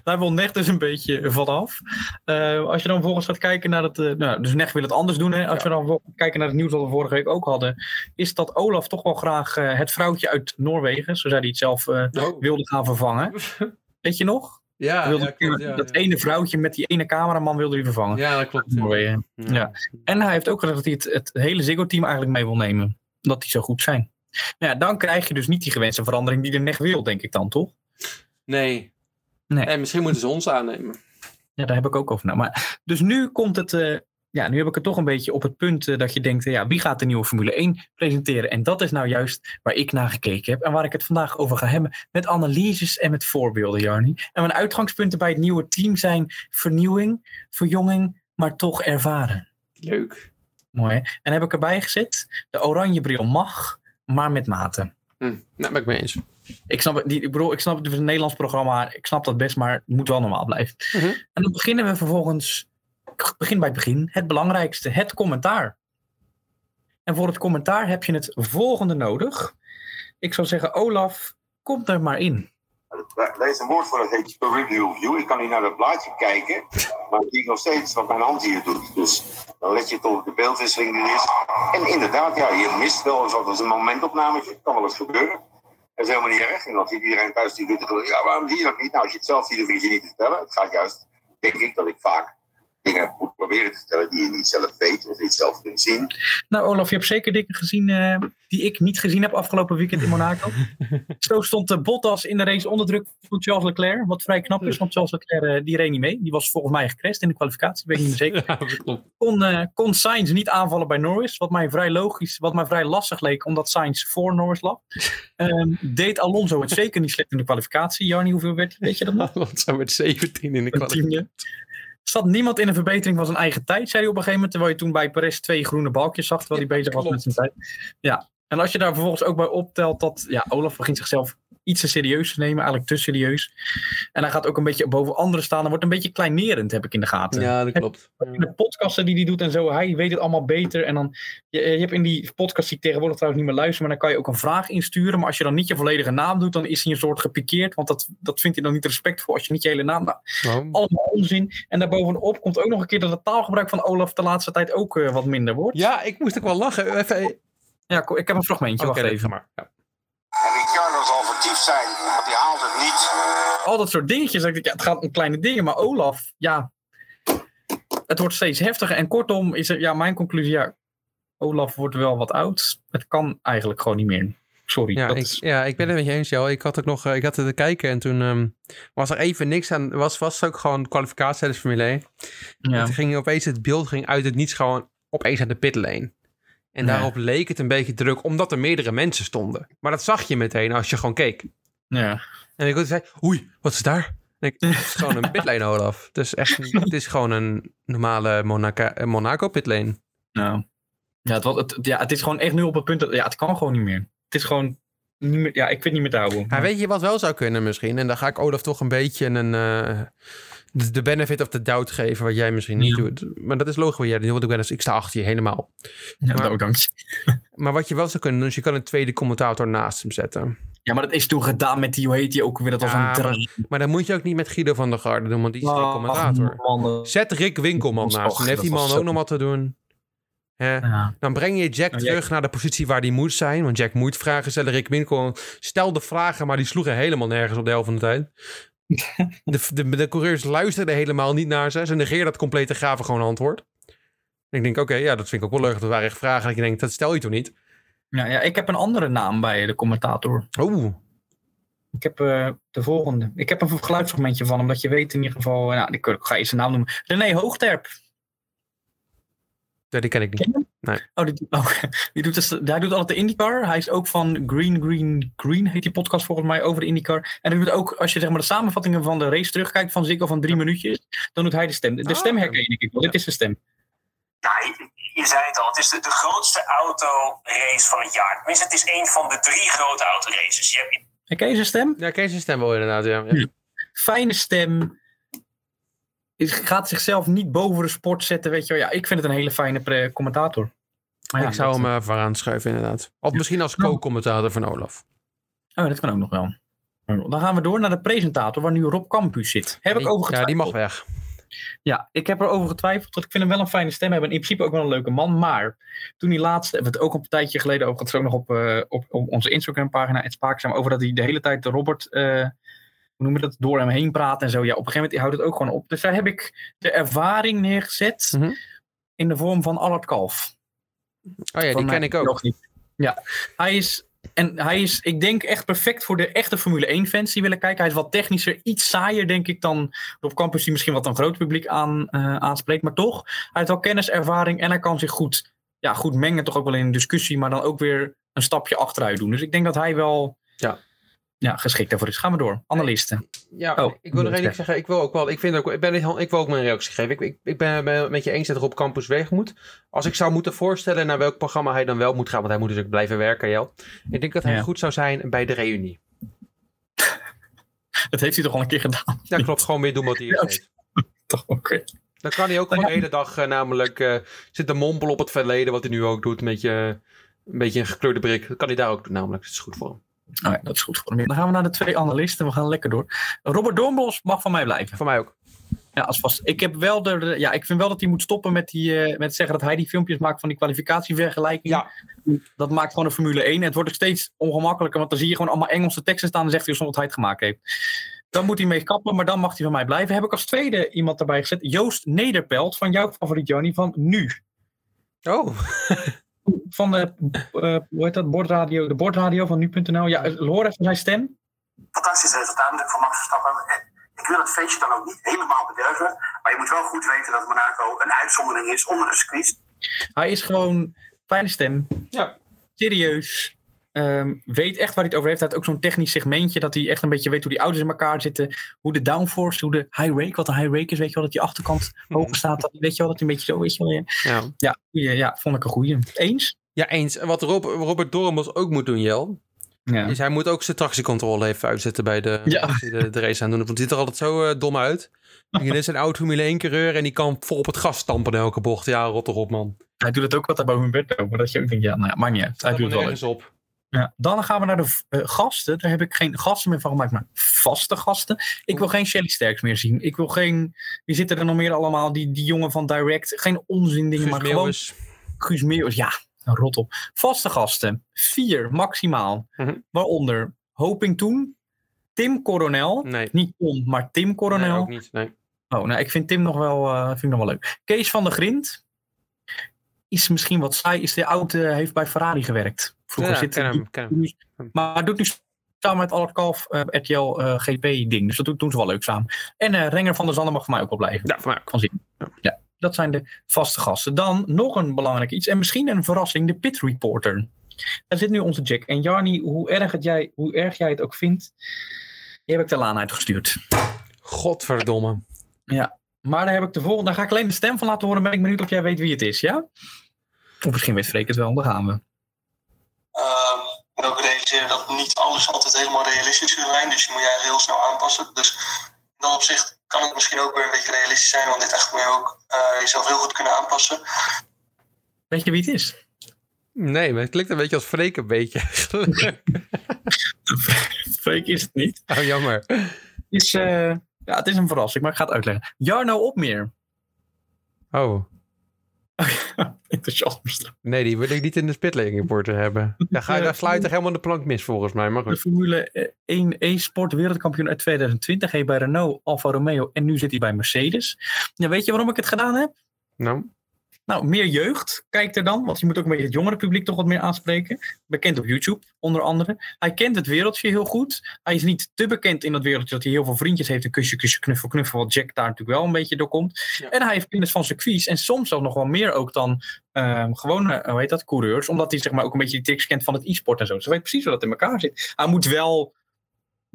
Speaker 3: daar wil Neg dus een beetje vanaf. Eh als je dan vervolgens gaat kijken naar het... eh, nou, dus Neg wil het anders doen. Hè? Als we dan kijken naar het nieuws dat we vorige week ook hadden... is dat Olaf toch wel graag eh, het vrouwtje uit Noorwegen... zo zei hij het zelf,
Speaker 1: Oh.
Speaker 3: wilde gaan vervangen. Weet je nog?
Speaker 1: Ja,
Speaker 3: Hij wilde,
Speaker 1: ja, klopt, ja,
Speaker 3: dat
Speaker 1: ja.
Speaker 3: ene vrouwtje met die ene cameraman wilde hij vervangen.
Speaker 1: Ja, dat klopt. Ja.
Speaker 3: Ja. En hij heeft ook gezegd dat hij het, het hele Ziggo-team eigenlijk mee wil nemen. Dat die zo goed zijn. Nou ja, dan krijg je dus niet die gewenste verandering die de Neg wil, denk ik dan, toch?
Speaker 1: Nee.
Speaker 3: Nee.
Speaker 1: En misschien moeten ze ons aannemen.
Speaker 3: Ja, daar heb ik ook over na. Maar, dus nu komt het. eh, ja, nu heb ik het toch een beetje op het punt eh, dat je denkt: eh, ja, wie gaat de nieuwe Formule 1 presenteren? En dat is nou juist waar ik naar gekeken heb. En waar ik het vandaag over ga hebben. Met analyses en met voorbeelden, Jarni. En mijn uitgangspunten bij het nieuwe team zijn vernieuwing, verjonging, maar toch ervaren.
Speaker 1: Leuk.
Speaker 3: Mooi. Hè? En heb ik erbij gezet: de oranje bril mag, maar met mate.
Speaker 1: Hm, nou, ben ik mee eens.
Speaker 3: Ik snap, het, die, ik bedoel, ik snap het is een Nederlands programma. Ik snap dat best, maar het moet wel normaal blijven.
Speaker 1: Mhm.
Speaker 3: En dan beginnen we vervolgens. Ik begin bij het begin. Het belangrijkste, het commentaar. En voor het commentaar heb je het volgende nodig. Ik zou zeggen, Olaf, kom er maar in.
Speaker 5: Daar is een woord voor, dat heet review view. Ik kan hier naar dat blaadje kijken, maar ik zie nog steeds wat mijn hand hier doet. Dus dan let je tot de beeldwisseling die er is. En inderdaad, ja, je mist wel eens wat als een momentopnametje. Kan wel eens gebeuren. Dat is helemaal niet erg. En dan ziet iedereen thuis die doet het. Ja, waarom zie je dat niet? Nou, als je het zelf ziet, dan hoef je niet te vertellen. Het gaat juist, denk ik, dat ik vaak dingen moet proberen te vertellen die je niet zelf weet of niet zelf kunt zien.
Speaker 3: Nou, Olaf, je hebt zeker dingen gezien eh, die ik niet gezien heb afgelopen weekend in Monaco. Zo stond de Bottas in de race onder druk van Charles Leclerc. Wat vrij knap is, want Charles Leclerc eh, die reed niet mee. Die was volgens mij gecrashed in de kwalificatie, weet ik niet meer zeker.
Speaker 1: Ja,
Speaker 3: kon, eh, kon Sainz niet aanvallen bij Norris. Wat mij vrij logisch, wat mij vrij lastig leek, omdat Sainz voor Norris lag. Ehm, deed Alonso het zeker niet slecht in de kwalificatie. Jarni, hoeveel werd Weet je dat nog?
Speaker 1: Want zijn met 17 in de kwalificatie.
Speaker 3: Zat niemand in een verbetering van zijn eigen tijd, zei hij op een gegeven moment. Terwijl je toen bij Perez twee groene balkjes zag, terwijl hij bezig was met zijn tijd. Ja, en als je daar vervolgens ook bij optelt dat ja, Olaf begint zichzelf iets te serieus te nemen, eigenlijk te serieus. En hij gaat ook een beetje boven anderen staan. Dan wordt een beetje kleinerend, heb ik in de gaten.
Speaker 1: Ja, dat klopt.
Speaker 3: in de podcasten die hij doet en zo, hij weet het allemaal beter. En dan, je, je hebt in die podcast die ik tegenwoordig trouwens niet meer luister, maar dan kan je ook een vraag insturen. Maar als je dan niet je volledige naam doet, dan is hij een soort gepikeerd. Want dat, dat vindt hij dan niet respectvol als je niet je hele naam nou,
Speaker 1: Nou,
Speaker 3: Allemaal onzin. En daarbovenop komt ook nog een keer dat het taalgebruik van Olaf de laatste tijd ook eh, wat minder wordt.
Speaker 1: Ja, ik moest ook wel lachen. Even...
Speaker 3: Ja, ik heb een fragmentje.
Speaker 1: Oké,
Speaker 3: wacht even.
Speaker 1: maar. Ja.
Speaker 5: En Ricciardo zal vertiefd zijn, want hij haalt het niet.
Speaker 3: Al dat soort dingetjes. dat ik denk, Ja, het gaat om kleine dingen, maar Olaf, ja. Het wordt steeds heftiger. En kortom is er, ja, mijn conclusie, ja. Olaf wordt wel wat oud. Het kan eigenlijk gewoon niet meer. Sorry.
Speaker 1: Ja,
Speaker 3: dat
Speaker 1: ik,
Speaker 3: is-
Speaker 1: ja, ik ben het met je eens, Jo. Ik had ook nog, eh, ik had het te kijken en toen ehm, was er even niks aan. Was, was ook gewoon kwalificatie tijdens Formule 1.
Speaker 3: ja.
Speaker 1: Het ging opeens, het beeld ging uit het niets gewoon opeens aan de pitlane. En
Speaker 3: Ja.
Speaker 1: daarop leek het een beetje druk, omdat er meerdere mensen stonden. Maar dat zag je meteen als je gewoon keek.
Speaker 3: ja.
Speaker 1: En ik zei, oei, wat is daar? En ik, het is gewoon een pitlane, Olaf. Het is echt, het is gewoon een normale Monaco, eh, Monaco pitlane.
Speaker 3: Nou. Ja, het, was- het, ja, het is gewoon echt nu op het punt dat ja, het kan gewoon niet meer. Het is gewoon niet meer, ja, ik weet niet meer te houden.
Speaker 1: Maar weet je wat wel zou kunnen misschien? En daar ga ik Olaf toch een beetje een... eh, de de benefit of the doubt geven, wat jij misschien niet
Speaker 3: Ja.
Speaker 1: doet. Maar dat is logisch wat jij doet, want ik, ben, ik sta achter je helemaal.
Speaker 3: ja,
Speaker 1: maar-
Speaker 3: nou, dank je.
Speaker 1: Maar wat je wel zou kunnen doen, is je kan een tweede commentator naast hem zetten.
Speaker 3: Ja, maar dat is toen gedaan met die, hoe heet die ook weer? Dat was
Speaker 1: Ja,
Speaker 3: een
Speaker 1: maar-
Speaker 3: draai.
Speaker 1: Maar dan moet je ook niet met Guido van der Garde doen, want die is geen commentator.
Speaker 3: Ach, man,
Speaker 1: Zet Rick Winkelman
Speaker 3: Och,
Speaker 1: naast hem. Heeft die man ook nog wat te doen?
Speaker 3: Ja.
Speaker 1: Dan breng je Jack terug naar de positie waar die moet zijn. Want Jack moet vragen stellen. Rick Winkelman stelde vragen, maar die sloegen helemaal nergens op de helft van de tijd. De, de, de coureurs luisterden helemaal niet naar ze. Ze negeerden dat complete gaven gewoon antwoord. En ik denk, oké, ja, dat vind ik ook wel leuk. Dat waren echt vragen. Dat je denkt, dat stel je toch niet?
Speaker 3: Ja, ja, ik heb een andere naam bij de commentator.
Speaker 1: Oeh,
Speaker 3: Ik heb eh, de volgende. Ik heb een geluidsfragmentje van hem, dat je weet in ieder geval. Nou, ik ik ga je zijn naam noemen. René Hoogterp.
Speaker 1: Ja, die ken ik niet.
Speaker 3: Ken hem? Oh, die, oh, die doet dus, hij doet altijd de IndyCar. Hij is ook van Green, Green, Green, heet die podcast volgens mij, over de IndyCar. En hij doet ook, als je zeg maar de samenvattingen van de race terugkijkt van Ziggo van drie minuutjes, dan doet hij de stem. De
Speaker 1: Ah.
Speaker 3: stem herken ik wel. Dit is de stem.
Speaker 6: Ja, je, je zei het al, het is de, de grootste autorace van het jaar. Tenminste, het is een van de drie grote autoraces. Je hebt
Speaker 3: Herken je zijn stem?
Speaker 1: Ja, ken je zijn stem wel inderdaad, ja. ja.
Speaker 3: Ja. Fijne stem. Gaat zichzelf niet boven de sport zetten, weet je wel. Ja, ik vind het een hele fijne commentator. Maar ja,
Speaker 1: ik zou hem eh, vooraan schuiven inderdaad. Of misschien als co-commentator van Olaf.
Speaker 3: Oh, dat kan ook nog wel. Dan gaan we door naar de presentator, waar nu Rob Campus zit. Heb ik over
Speaker 1: Ja, die mag weg.
Speaker 3: Ja, ik heb erover getwijfeld. Want ik vind hem wel een fijne stem hebben. En in principe ook wel een leuke man. Maar toen die laatste, hebben we het ook een tijdje geleden over. Het is ook nog op, eh, op, op onze Instagram pagina. Het Spaakzaam. Over dat hij de hele tijd de Robert, eh, hoe noem je dat, door hem heen praat en zo. Ja, op een gegeven moment houdt het ook gewoon op. Dus daar heb ik de ervaring neergezet.
Speaker 1: Mhm.
Speaker 3: In de vorm van Allard Kalf.
Speaker 1: Oh ja, die ken ik ook.
Speaker 3: nog niet. Ja, hij is En hij is, ik denk, echt perfect voor de echte Formule 1-fans die willen kijken. Hij is wat technischer, iets saaier, denk ik, dan op campus, die misschien wat een groot publiek aan, eh, aanspreekt. Maar toch, hij heeft wel kennis, ervaring en hij kan zich goed, ja, goed mengen, toch ook wel in een discussie, maar dan ook weer een stapje achteruit doen. Dus ik denk dat hij wel
Speaker 1: Ja.
Speaker 3: Ja, geschikt daarvoor is. Gaan we door. Analisten.
Speaker 1: Ja,
Speaker 3: Oh,
Speaker 1: ik wil nog één ding zeggen. Ik wil ook wel, ik vind ook, ik, ben, ik wil ook mijn reactie geven. Ik, ik, ik ben het met je eens dat er op campus weg moet. Als ik zou moeten voorstellen naar welk programma hij dan wel moet gaan, want hij moet natuurlijk blijven werken, Jel. Ik denk dat hij
Speaker 3: Ja.
Speaker 1: goed zou zijn bij de reunie.
Speaker 3: Dat heeft hij toch al een keer gedaan?
Speaker 1: Ja, klopt. Gewoon weer doen wat hij
Speaker 3: Ja,
Speaker 1: deed.
Speaker 3: Toch, oké.
Speaker 1: Dan kan hij ook
Speaker 3: Nou
Speaker 1: gewoon de hele dag eh, namelijk eh, zitten mompelen op het verleden, wat hij nu ook doet, met je, een beetje een gekleurde brik. Dat kan hij daar ook doen namelijk. Dat is goed voor hem.
Speaker 3: Nou ja, dat is goed voor hem. Dan gaan we naar de twee analisten. We gaan lekker door. Robert Doornbos mag van mij blijven.
Speaker 1: Voor mij ook.
Speaker 3: Ja, als vast. Ik, heb wel de, de- ja, ik vind wel dat hij moet stoppen met, die, eh, met zeggen dat hij die filmpjes maakt van die kwalificatievergelijking.
Speaker 1: Ja.
Speaker 3: Dat maakt gewoon een Formule 1. Het wordt ook steeds ongemakkelijker, want dan zie je gewoon allemaal Engelse teksten staan en dan zegt hij alsof hij het gemaakt heeft. Dan moet hij mee kappen, maar dan mag hij van mij blijven. Heb ik als tweede iemand erbij gezet. Joost Nederpelt van jouw favoriet, Johnny, van Nu.
Speaker 1: Oh,
Speaker 3: Van de, eh, hoe heet dat, bordradio, de bordradio van nu.nl. Ja, hoor even zijn stem.
Speaker 6: fantastisch resultaat voor Max Verstappen. En Ik wil het feestje dan ook niet helemaal bederven. Maar je moet wel goed weten dat Monaco een uitzondering is onder de circuits.
Speaker 3: Hij is gewoon fijne stem.
Speaker 1: Ja.
Speaker 3: Serieus. Ehm, weet echt waar hij het over heeft. Hij heeft ook zo'n technisch segmentje dat hij echt een beetje weet hoe die auto's in elkaar zitten. Hoe de downforce, hoe de high rake, wat een high rake is. Weet je wel, dat die achterkant hoger staat. Dat, weet je wel, dat hij een beetje zo is. Ja,
Speaker 1: ja.
Speaker 3: ja, ja, vond ik een goeie. Eens?
Speaker 1: Ja, eens. En Wat Rob, Robert Dormos ook moet doen, Jel,
Speaker 3: Ja.
Speaker 1: is hij moet ook zijn tractiecontrole even uitzetten bij de,
Speaker 3: Ja.
Speaker 1: de, de race aan doen. Want het ziet er altijd zo eh, dom uit. Dit is een oud Formule 1 coureur en die kan vol op het gas stampen in elke bocht. Ja, rot erop man.
Speaker 3: Hij doet het ook wat daar boven bed. Maar dat je ook denkt, ja, nou ja, maakt niet uit. Hij doet het wel
Speaker 1: nergens op.
Speaker 3: Ja, dan gaan we naar de eh, gasten. Daar heb ik geen gasten meer van gemaakt, maar vaste gasten. Ik wil geen Shelly Sterks meer zien. Ik wil geen. Wie zitten er nog meer allemaal? Die, die jongen van Direct. Geen onzin dingen, maar gewoon. Guus Meeuwis. Ja, rot op. Vaste gasten. Vier maximaal.
Speaker 1: Mhm.
Speaker 3: Waaronder Hoping Toen. Tim Coronel.
Speaker 1: Nee,
Speaker 3: Niet Tom, maar Tim
Speaker 1: nee,
Speaker 3: Coronel.
Speaker 1: ook niet. Nee.
Speaker 3: Oh, nou, ik vind Tim nog wel, eh, vind ik nog wel leuk. Kees van der Grind. Is misschien wat saai. Is de oude, heeft bij Ferrari gewerkt. Vroeger
Speaker 1: Ja,
Speaker 3: zit
Speaker 1: hem,
Speaker 3: maar doet nu samen met Albert Kalf eh RTL eh, GP-ding. Dus dat doen, doen ze wel leuk samen. En eh, Renger van der Zanden mag voor mij ook wel blijven.
Speaker 1: Ja, voor mij ook.
Speaker 3: Van zin. Ja, dat zijn de vaste gasten. Dan nog een belangrijk iets. En misschien een verrassing. De Pit Reporter. Daar zit nu onze Jack. En Jarni, hoe erg, het jij, hoe erg jij het ook vindt. Die heb ik de laan uitgestuurd.
Speaker 1: Godverdomme.
Speaker 3: Maar daar heb ik de volgende. Daar ga ik alleen de stem van laten horen. Ben ik benieuwd of jij weet wie het is, ja? Of misschien weet Freek het wel. Daar gaan we.
Speaker 7: Ehm, en ook dat niet alles altijd helemaal realistisch is zijn. Dus je moet je eigenlijk heel snel aanpassen. Dus in dat opzicht kan het misschien ook weer een beetje realistisch zijn. Want dit echt moet je ook eh, jezelf heel goed kunnen aanpassen.
Speaker 3: Weet je wie het is?
Speaker 1: Nee, maar het klinkt een beetje als Freek een beetje.
Speaker 3: Freek is het niet.
Speaker 1: oh, jammer.
Speaker 3: is, eh, ja, het is een verrassing, maar ik ga het uitleggen. Jarno Opmeer.
Speaker 1: Oh,
Speaker 3: Enthousiasme.
Speaker 1: nee, die wil ik niet in de spitlane reporter hebben. Daar, ga, daar sluit er helemaal de plank mis volgens mij. Maar
Speaker 3: De
Speaker 1: goed.
Speaker 3: Formule 1 e-sport wereldkampioen uit 2020. Hij bij Renault, Alfa Romeo en nu zit hij bij Mercedes. Ja, weet je waarom ik het gedaan heb?
Speaker 1: Nou,
Speaker 3: Nou, meer jeugd kijkt er dan. Want je moet ook een beetje het jongere publiek toch wat meer aanspreken. Bekend op YouTube, onder andere. Hij kent het wereldje heel goed. Hij is niet te bekend in dat wereldje dat hij heel veel vriendjes heeft. Een kusje, kusje, knuffel, knuffel. Wat Jack daar natuurlijk wel een beetje door komt.
Speaker 1: Ja.
Speaker 3: En hij heeft kennis van circuits. En soms zelfs nog wel meer ook dan ehm gewone, hoe heet dat, coureurs. Omdat hij zeg maar ook een beetje die tricks kent van het e-sport en zo. Dus hij weet precies hoe dat in elkaar zit. Hij moet wel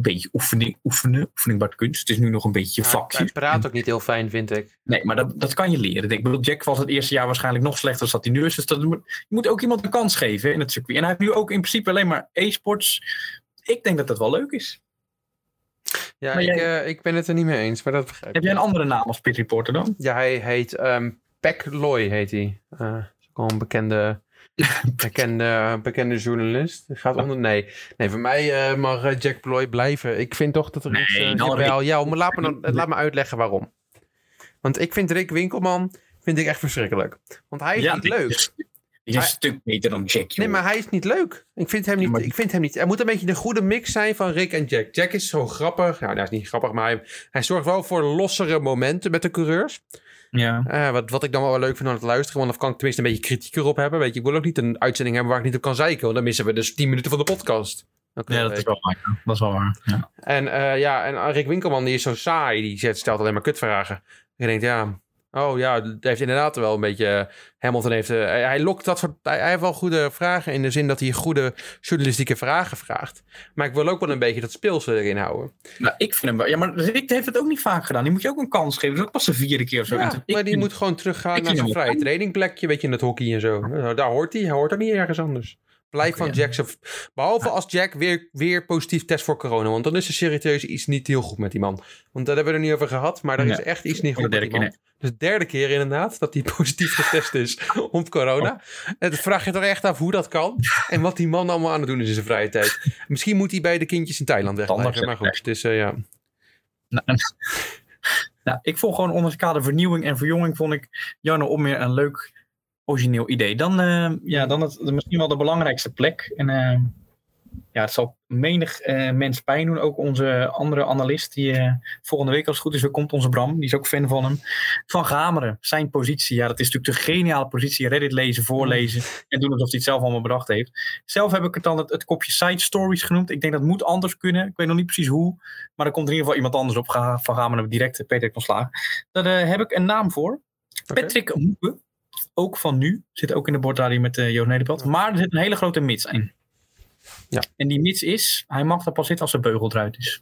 Speaker 3: beetje oefening, oefenen. Oefening de kunst. Het is nu nog een beetje
Speaker 1: hij,
Speaker 3: vakje.
Speaker 1: hij praat ook niet heel fijn, vind ik.
Speaker 3: Nee, maar dat, dat kan je leren. Ik bedoel, Jack was het eerste jaar waarschijnlijk nog slechter dan dat hij nu is. Dus dat, je moet ook iemand een kans geven in het circuit. En hij heeft nu ook in principe alleen maar e-sports. Ik denk dat dat wel leuk is.
Speaker 1: Ja, ik,
Speaker 3: jij-
Speaker 1: eh, ik ben het er niet mee eens, maar dat begrijp
Speaker 3: Heb jij een andere naam als pit reporter dan?
Speaker 1: Ja, hij heet ehm Peck Loy, heet hij. Eh, is ook al een bekende, bekende, bekende journalist. Gaat onder, nee. nee, voor mij eh, mag eh, Jack Ploy blijven. Ik vind toch dat er
Speaker 3: Nee,
Speaker 1: iets... eh,
Speaker 3: dan
Speaker 1: jawel, ja, maar laat, me dan, laat me uitleggen waarom. Want ik vind Rick Winkelman vind ik echt verschrikkelijk. Want hij is niet leuk.
Speaker 3: Die is,
Speaker 1: Hij-
Speaker 3: een stuk beter dan Jack, joh.
Speaker 1: Nee, maar hij is niet leuk. Ik vind hem
Speaker 3: Ja,
Speaker 1: niet.
Speaker 3: maar-
Speaker 1: Ik vind hem niet. Er moet een beetje een goede mix zijn van Rick en Jack. Jack is zo grappig. Nou, hij is niet grappig, maar hij, hij zorgt wel voor lossere momenten met de coureurs.
Speaker 3: Ja.
Speaker 1: Eh, wat, wat ik dan wel leuk vind aan het luisteren, want dan kan ik tenminste een beetje kritiek erop hebben. Weet je, ik wil ook niet een uitzending hebben waar ik niet op kan zeiken, want dan missen we dus 10 minuten van de podcast.
Speaker 3: Ja, dat is wel waar. Dat is wel waar. Ja.
Speaker 1: En eh, ja, en Rick Winkelman die is zo saai, die zet- stelt alleen maar kutvragen. Je denkt, ja, oh ja, dat heeft inderdaad wel een beetje... Hamilton heeft, eh, hij, lokt dat soort... Hij, hij heeft wel goede vragen in de zin dat hij goede journalistieke vragen vraagt. Maar ik wil ook wel een beetje dat speelse erin houden.
Speaker 3: Nou, ik vind hem wel. Ja, maar Rick heeft het ook niet vaak gedaan. Die moet je ook een kans geven. Dat is ook pas de vierde keer of zo.
Speaker 1: Ja, maar die
Speaker 3: vind-
Speaker 1: moet gewoon teruggaan naar zijn vrije trainingplekje, weet je, in het hockey en zo. Nou, daar hoort hij, hij hoort er niet ergens anders. Blijf van
Speaker 3: ja.
Speaker 1: Jack. zo- Behalve als Jack weer, weer positief test voor corona. Want dan is er serieus iets niet heel goed met die man. Want daar hebben we er niet over gehad. Maar er is echt iets niet goed
Speaker 3: de
Speaker 1: met die
Speaker 3: derde
Speaker 1: man. Dus de derde keer inderdaad dat hij positief getest is op corona. En dan vraag je toch echt af hoe dat kan. En wat die man allemaal aan het doen is in zijn vrije tijd. Misschien moet hij bij de kindjes in Thailand wegblijven. Maar goed, dus eh, ja.
Speaker 3: Nou, nou, ik vond gewoon onder het kader vernieuwing en verjonging vond ik Jarno Opmeer een leuk origineel idee. Dan, eh, ja, dan het, misschien wel de belangrijkste plek. En eh, ja, het zal menig eh, mens pijn doen. Ook onze andere analist, die volgende week als het goed is weer komt, onze Bram, die is ook fan van hem. Van Gameren, zijn positie. Ja, dat is natuurlijk de geniale positie. Reddit lezen, voorlezen en doen alsof hij het zelf allemaal bedacht heeft. Zelf heb ik het dan het, het kopje side stories genoemd. Ik denk dat moet anders kunnen. Ik weet nog niet precies hoe. Maar er komt in ieder geval iemand anders op. Van Gameren direct Patrick van Slagen. Daar heb ik een naam voor. Patrick Moeke. Ook van nu. Zit ook in de bordradio met uh, Joost Nederpelt. Maar er zit een hele grote mits in.
Speaker 1: Ja.
Speaker 3: En die mits is, hij mag er pas zitten als de beugel eruit is.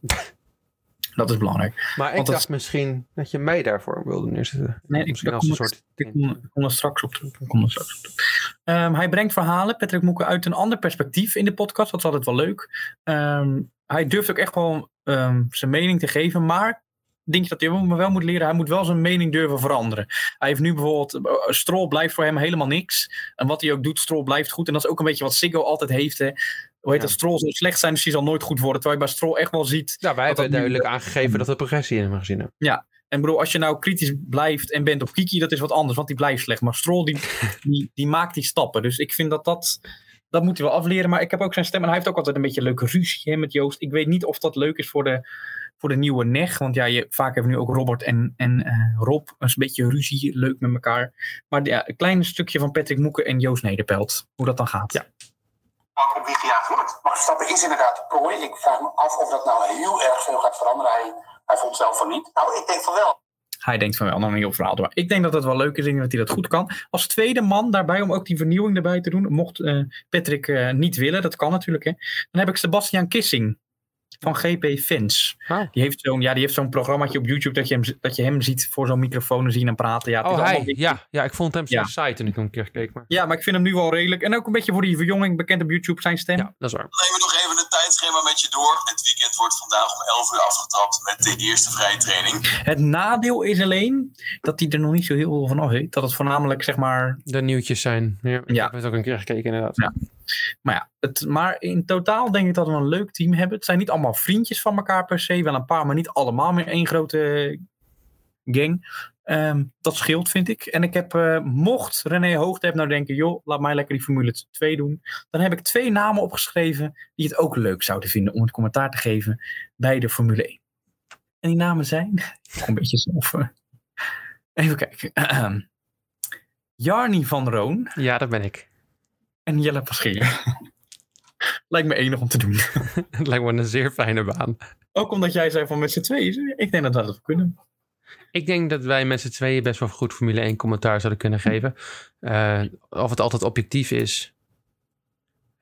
Speaker 3: Dat is belangrijk.
Speaker 1: Maar ik dacht misschien dat je mij daarvoor wilde neerzetten.
Speaker 3: Nee, ik,
Speaker 1: misschien
Speaker 3: daar
Speaker 1: als
Speaker 3: kom,
Speaker 1: een
Speaker 3: ik,
Speaker 1: soort...
Speaker 3: ik kom, ik kom er straks op terug. Ik kom er straks op terug. Ehm, hij brengt verhalen, Patrick Moeke, uit een ander perspectief in de podcast. Dat is altijd wel leuk. Ehm, hij durft ook echt wel ehm, zijn mening te geven. Maar denk je dat hij wel- wel moet leren? Hij moet wel zijn mening durven veranderen. Hij heeft nu bijvoorbeeld... eh, Stroll blijft voor hem helemaal niks. En wat hij ook doet, Stroll blijft goed. En dat is ook een beetje wat Siggo altijd heeft. Hè. Hoe heet
Speaker 1: Ja.
Speaker 3: dat? Stroll zal slecht zijn, dus hij zal nooit goed worden. Terwijl je bij Stroll echt wel ziet...
Speaker 1: Ja, wij hebben
Speaker 3: nu-
Speaker 1: duidelijk aangegeven dat we progressie in hebben gezien. hebben.
Speaker 3: En bedoel, als je nou kritisch blijft en bent op Kiki, dat is wat anders, want die blijft slecht. Maar Stroll, die, die, die maakt die stappen. Dus ik vind dat dat, dat moet hij wel afleren. Maar ik heb ook zijn stem en hij heeft ook altijd een beetje leuke ruzie hè, met Joost. Ik weet niet of dat leuk is voor de, voor de nieuwe neg. Want ja, je, vaak hebben we nu ook Robert en, en eh, Rob. Een beetje ruzie, leuk met elkaar. Maar ja, een klein stukje van Patrick Moeken en Joost Nederpelt. Hoe dat dan gaat.
Speaker 1: Ja.
Speaker 6: Op wie gejaagd wordt. Maar Verstappen is inderdaad de prooi. Ik vraag me af of dat nou heel erg veel gaat veranderen. Hij, hij vond zelf van niet. Nou, ik denk van wel.
Speaker 3: Hij denkt van wel, nog een heel verhaal. Maar ik denk dat het wel leuk is. Ik denk dat hij dat goed kan. Als tweede man daarbij, om ook die vernieuwing erbij te doen. Mocht eh, Patrick eh, niet willen, dat kan natuurlijk. Hè. Dan heb ik Sebastian Kissing van GP Fans.
Speaker 1: Oh.
Speaker 3: Die heeft zo'n ja, die heeft zo'n programmaatje op YouTube dat je hem, dat je hem ziet voor zo'n microfoon en zien en praten. Ja, het is
Speaker 1: Oh,
Speaker 3: allemaal
Speaker 1: hij. Ja, ja, ik vond hem zo
Speaker 3: Ja.
Speaker 1: saai toen ik hem een keer keek. Maar...
Speaker 3: ja, maar ik vind hem nu wel redelijk. En ook een beetje voor die verjonging bekend op YouTube zijn stem.
Speaker 1: Ja, dat is waar.
Speaker 7: Tijdschema met je door. Het weekend wordt vandaag om 11 uur afgetrapt met de eerste vrije training.
Speaker 3: Het nadeel is alleen dat hij er nog niet zo heel veel van af weet. Dat het voornamelijk zeg maar
Speaker 1: De nieuwtjes zijn. Ja, ik
Speaker 3: Ja.
Speaker 1: heb het ook een keer gekeken inderdaad.
Speaker 3: Ja. Maar ja, het, maar in totaal denk ik dat we een leuk team hebben. Het zijn niet allemaal vriendjes van elkaar per se. Wel een paar, maar niet allemaal meer één grote gang. Ehm, dat scheelt, vind ik. En ik heb, eh, mocht René Hoogtep nou denken... joh, laat mij lekker die Formule 2 doen. Dan heb ik twee namen opgeschreven... die het ook leuk zouden vinden om het commentaar te geven... bij de Formule 1. En die namen zijn... Een beetje zelf... eh. Even kijken. Ahem. Jarni van Roon
Speaker 1: Ja, dat ben ik.
Speaker 3: en Jelle Paschier. Lijkt me enig om te doen.
Speaker 1: Het lijkt me een zeer fijne baan.
Speaker 3: Ook omdat jij zei van met z'n tweeën. Ik denk dat we dat wel kunnen.
Speaker 1: Ik denk dat wij met z'n tweeën best wel goed Formule 1 commentaar zouden kunnen geven. Eh, of het altijd objectief is.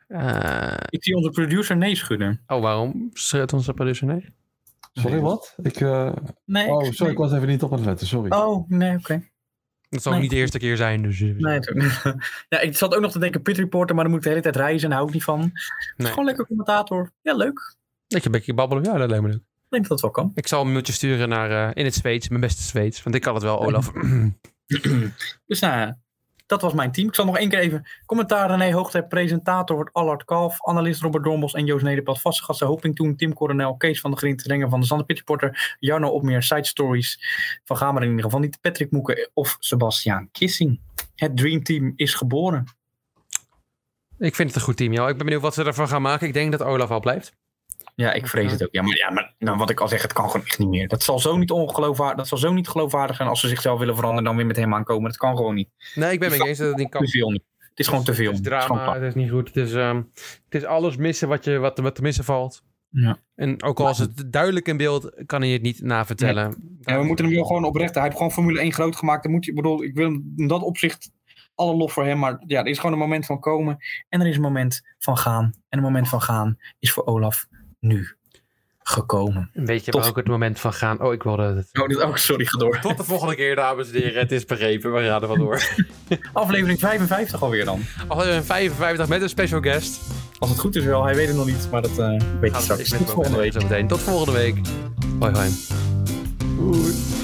Speaker 1: Eh,
Speaker 3: Ik zie onze producer nee schudden.
Speaker 1: oh, waarom schreeuwt onze producer nee?
Speaker 4: Sorry, wat? Ik, eh,
Speaker 3: Nee.
Speaker 4: oh, sorry, ik was even niet op aan het letten, sorry.
Speaker 3: Oh, nee, oké.
Speaker 1: Dat zal
Speaker 3: Nee.
Speaker 1: niet de eerste keer zijn. Dus,
Speaker 3: Nee, ja, ik zat ook nog te denken pit reporter, maar dan moet ik de hele tijd reizen en daar hou ik niet van.
Speaker 1: Nee.
Speaker 3: Gewoon lekker commentator. Ja, leuk.
Speaker 1: Dat je een beetje babbelen. Ja, dat lijkt me leuk.
Speaker 3: Ik denk dat dat wel kan.
Speaker 1: Ik zal een mailtje sturen naar eh, in het Zweeds. Mijn beste Zweeds. Want ik kan het wel, Olaf.
Speaker 3: Dus nou, dat was mijn team. Ik zal nog één keer even commentaar René Hoogte, presentator wordt Allard Kalf, analist Robert Dormos en Joost Nederpad, vaste gasten Hoping Toen, Tim Coronel, Kees van de Grint, Renger van de Zander, Pitch Porter, Jarno Opmeer, Side Stories, Van Gamer in ieder geval niet, Patrick Moeken of Sebastiaan Kissing. Het Dream Team is geboren.
Speaker 1: ik vind het een goed team, joh. Ik ben benieuwd wat ze ervan gaan maken. Ik denk dat Olaf al blijft.
Speaker 3: Ja, ik vrees het ook. Ja, maar, ja, maar nou, wat ik al zeg, het kan gewoon echt niet meer. Dat zal zo niet ongeloofwaardig, dat zal zo niet geloofwaardig zijn als ze zichzelf willen veranderen en dan weer met hem aankomen. Dat kan gewoon niet.
Speaker 1: Nee, ik ben het eens dat het niet kan.
Speaker 3: Te veel nu. Het is gewoon te veel.
Speaker 1: Het is drama, het is niet goed. Het is, ehm, het is alles missen wat, je, wat, wat te missen valt.
Speaker 3: Ja.
Speaker 1: En ook al is het duidelijk in beeld, kan hij het niet navertellen.
Speaker 3: Ja, we moeten hem wel gewoon oprecht. Hij heeft gewoon Formule 1 groot gemaakt. Dan moet je, ik bedoel, ik wil in dat opzicht alle lof voor hem. Maar ja, er is gewoon een moment van komen. En er is een moment van gaan. En een moment van gaan is voor Olaf nu gekomen.
Speaker 1: Weet je
Speaker 3: Tot-
Speaker 1: waar ook het moment van gaan? Oh, ik wilde het.
Speaker 3: Oh, dit, oh sorry, ga door.
Speaker 1: Tot de volgende keer, dames en heren. Het is begrepen. We gaan er van door.
Speaker 3: Aflevering 55 alweer dan.
Speaker 1: Aflevering 55 met een special guest.
Speaker 3: Als het goed is wel, hij weet het nog niet. Maar dat eh weet je
Speaker 1: we
Speaker 3: straks.
Speaker 1: ik
Speaker 3: Tot
Speaker 1: met
Speaker 3: volgende week.
Speaker 1: Tot volgende week. Hoi hoi.
Speaker 4: Goed.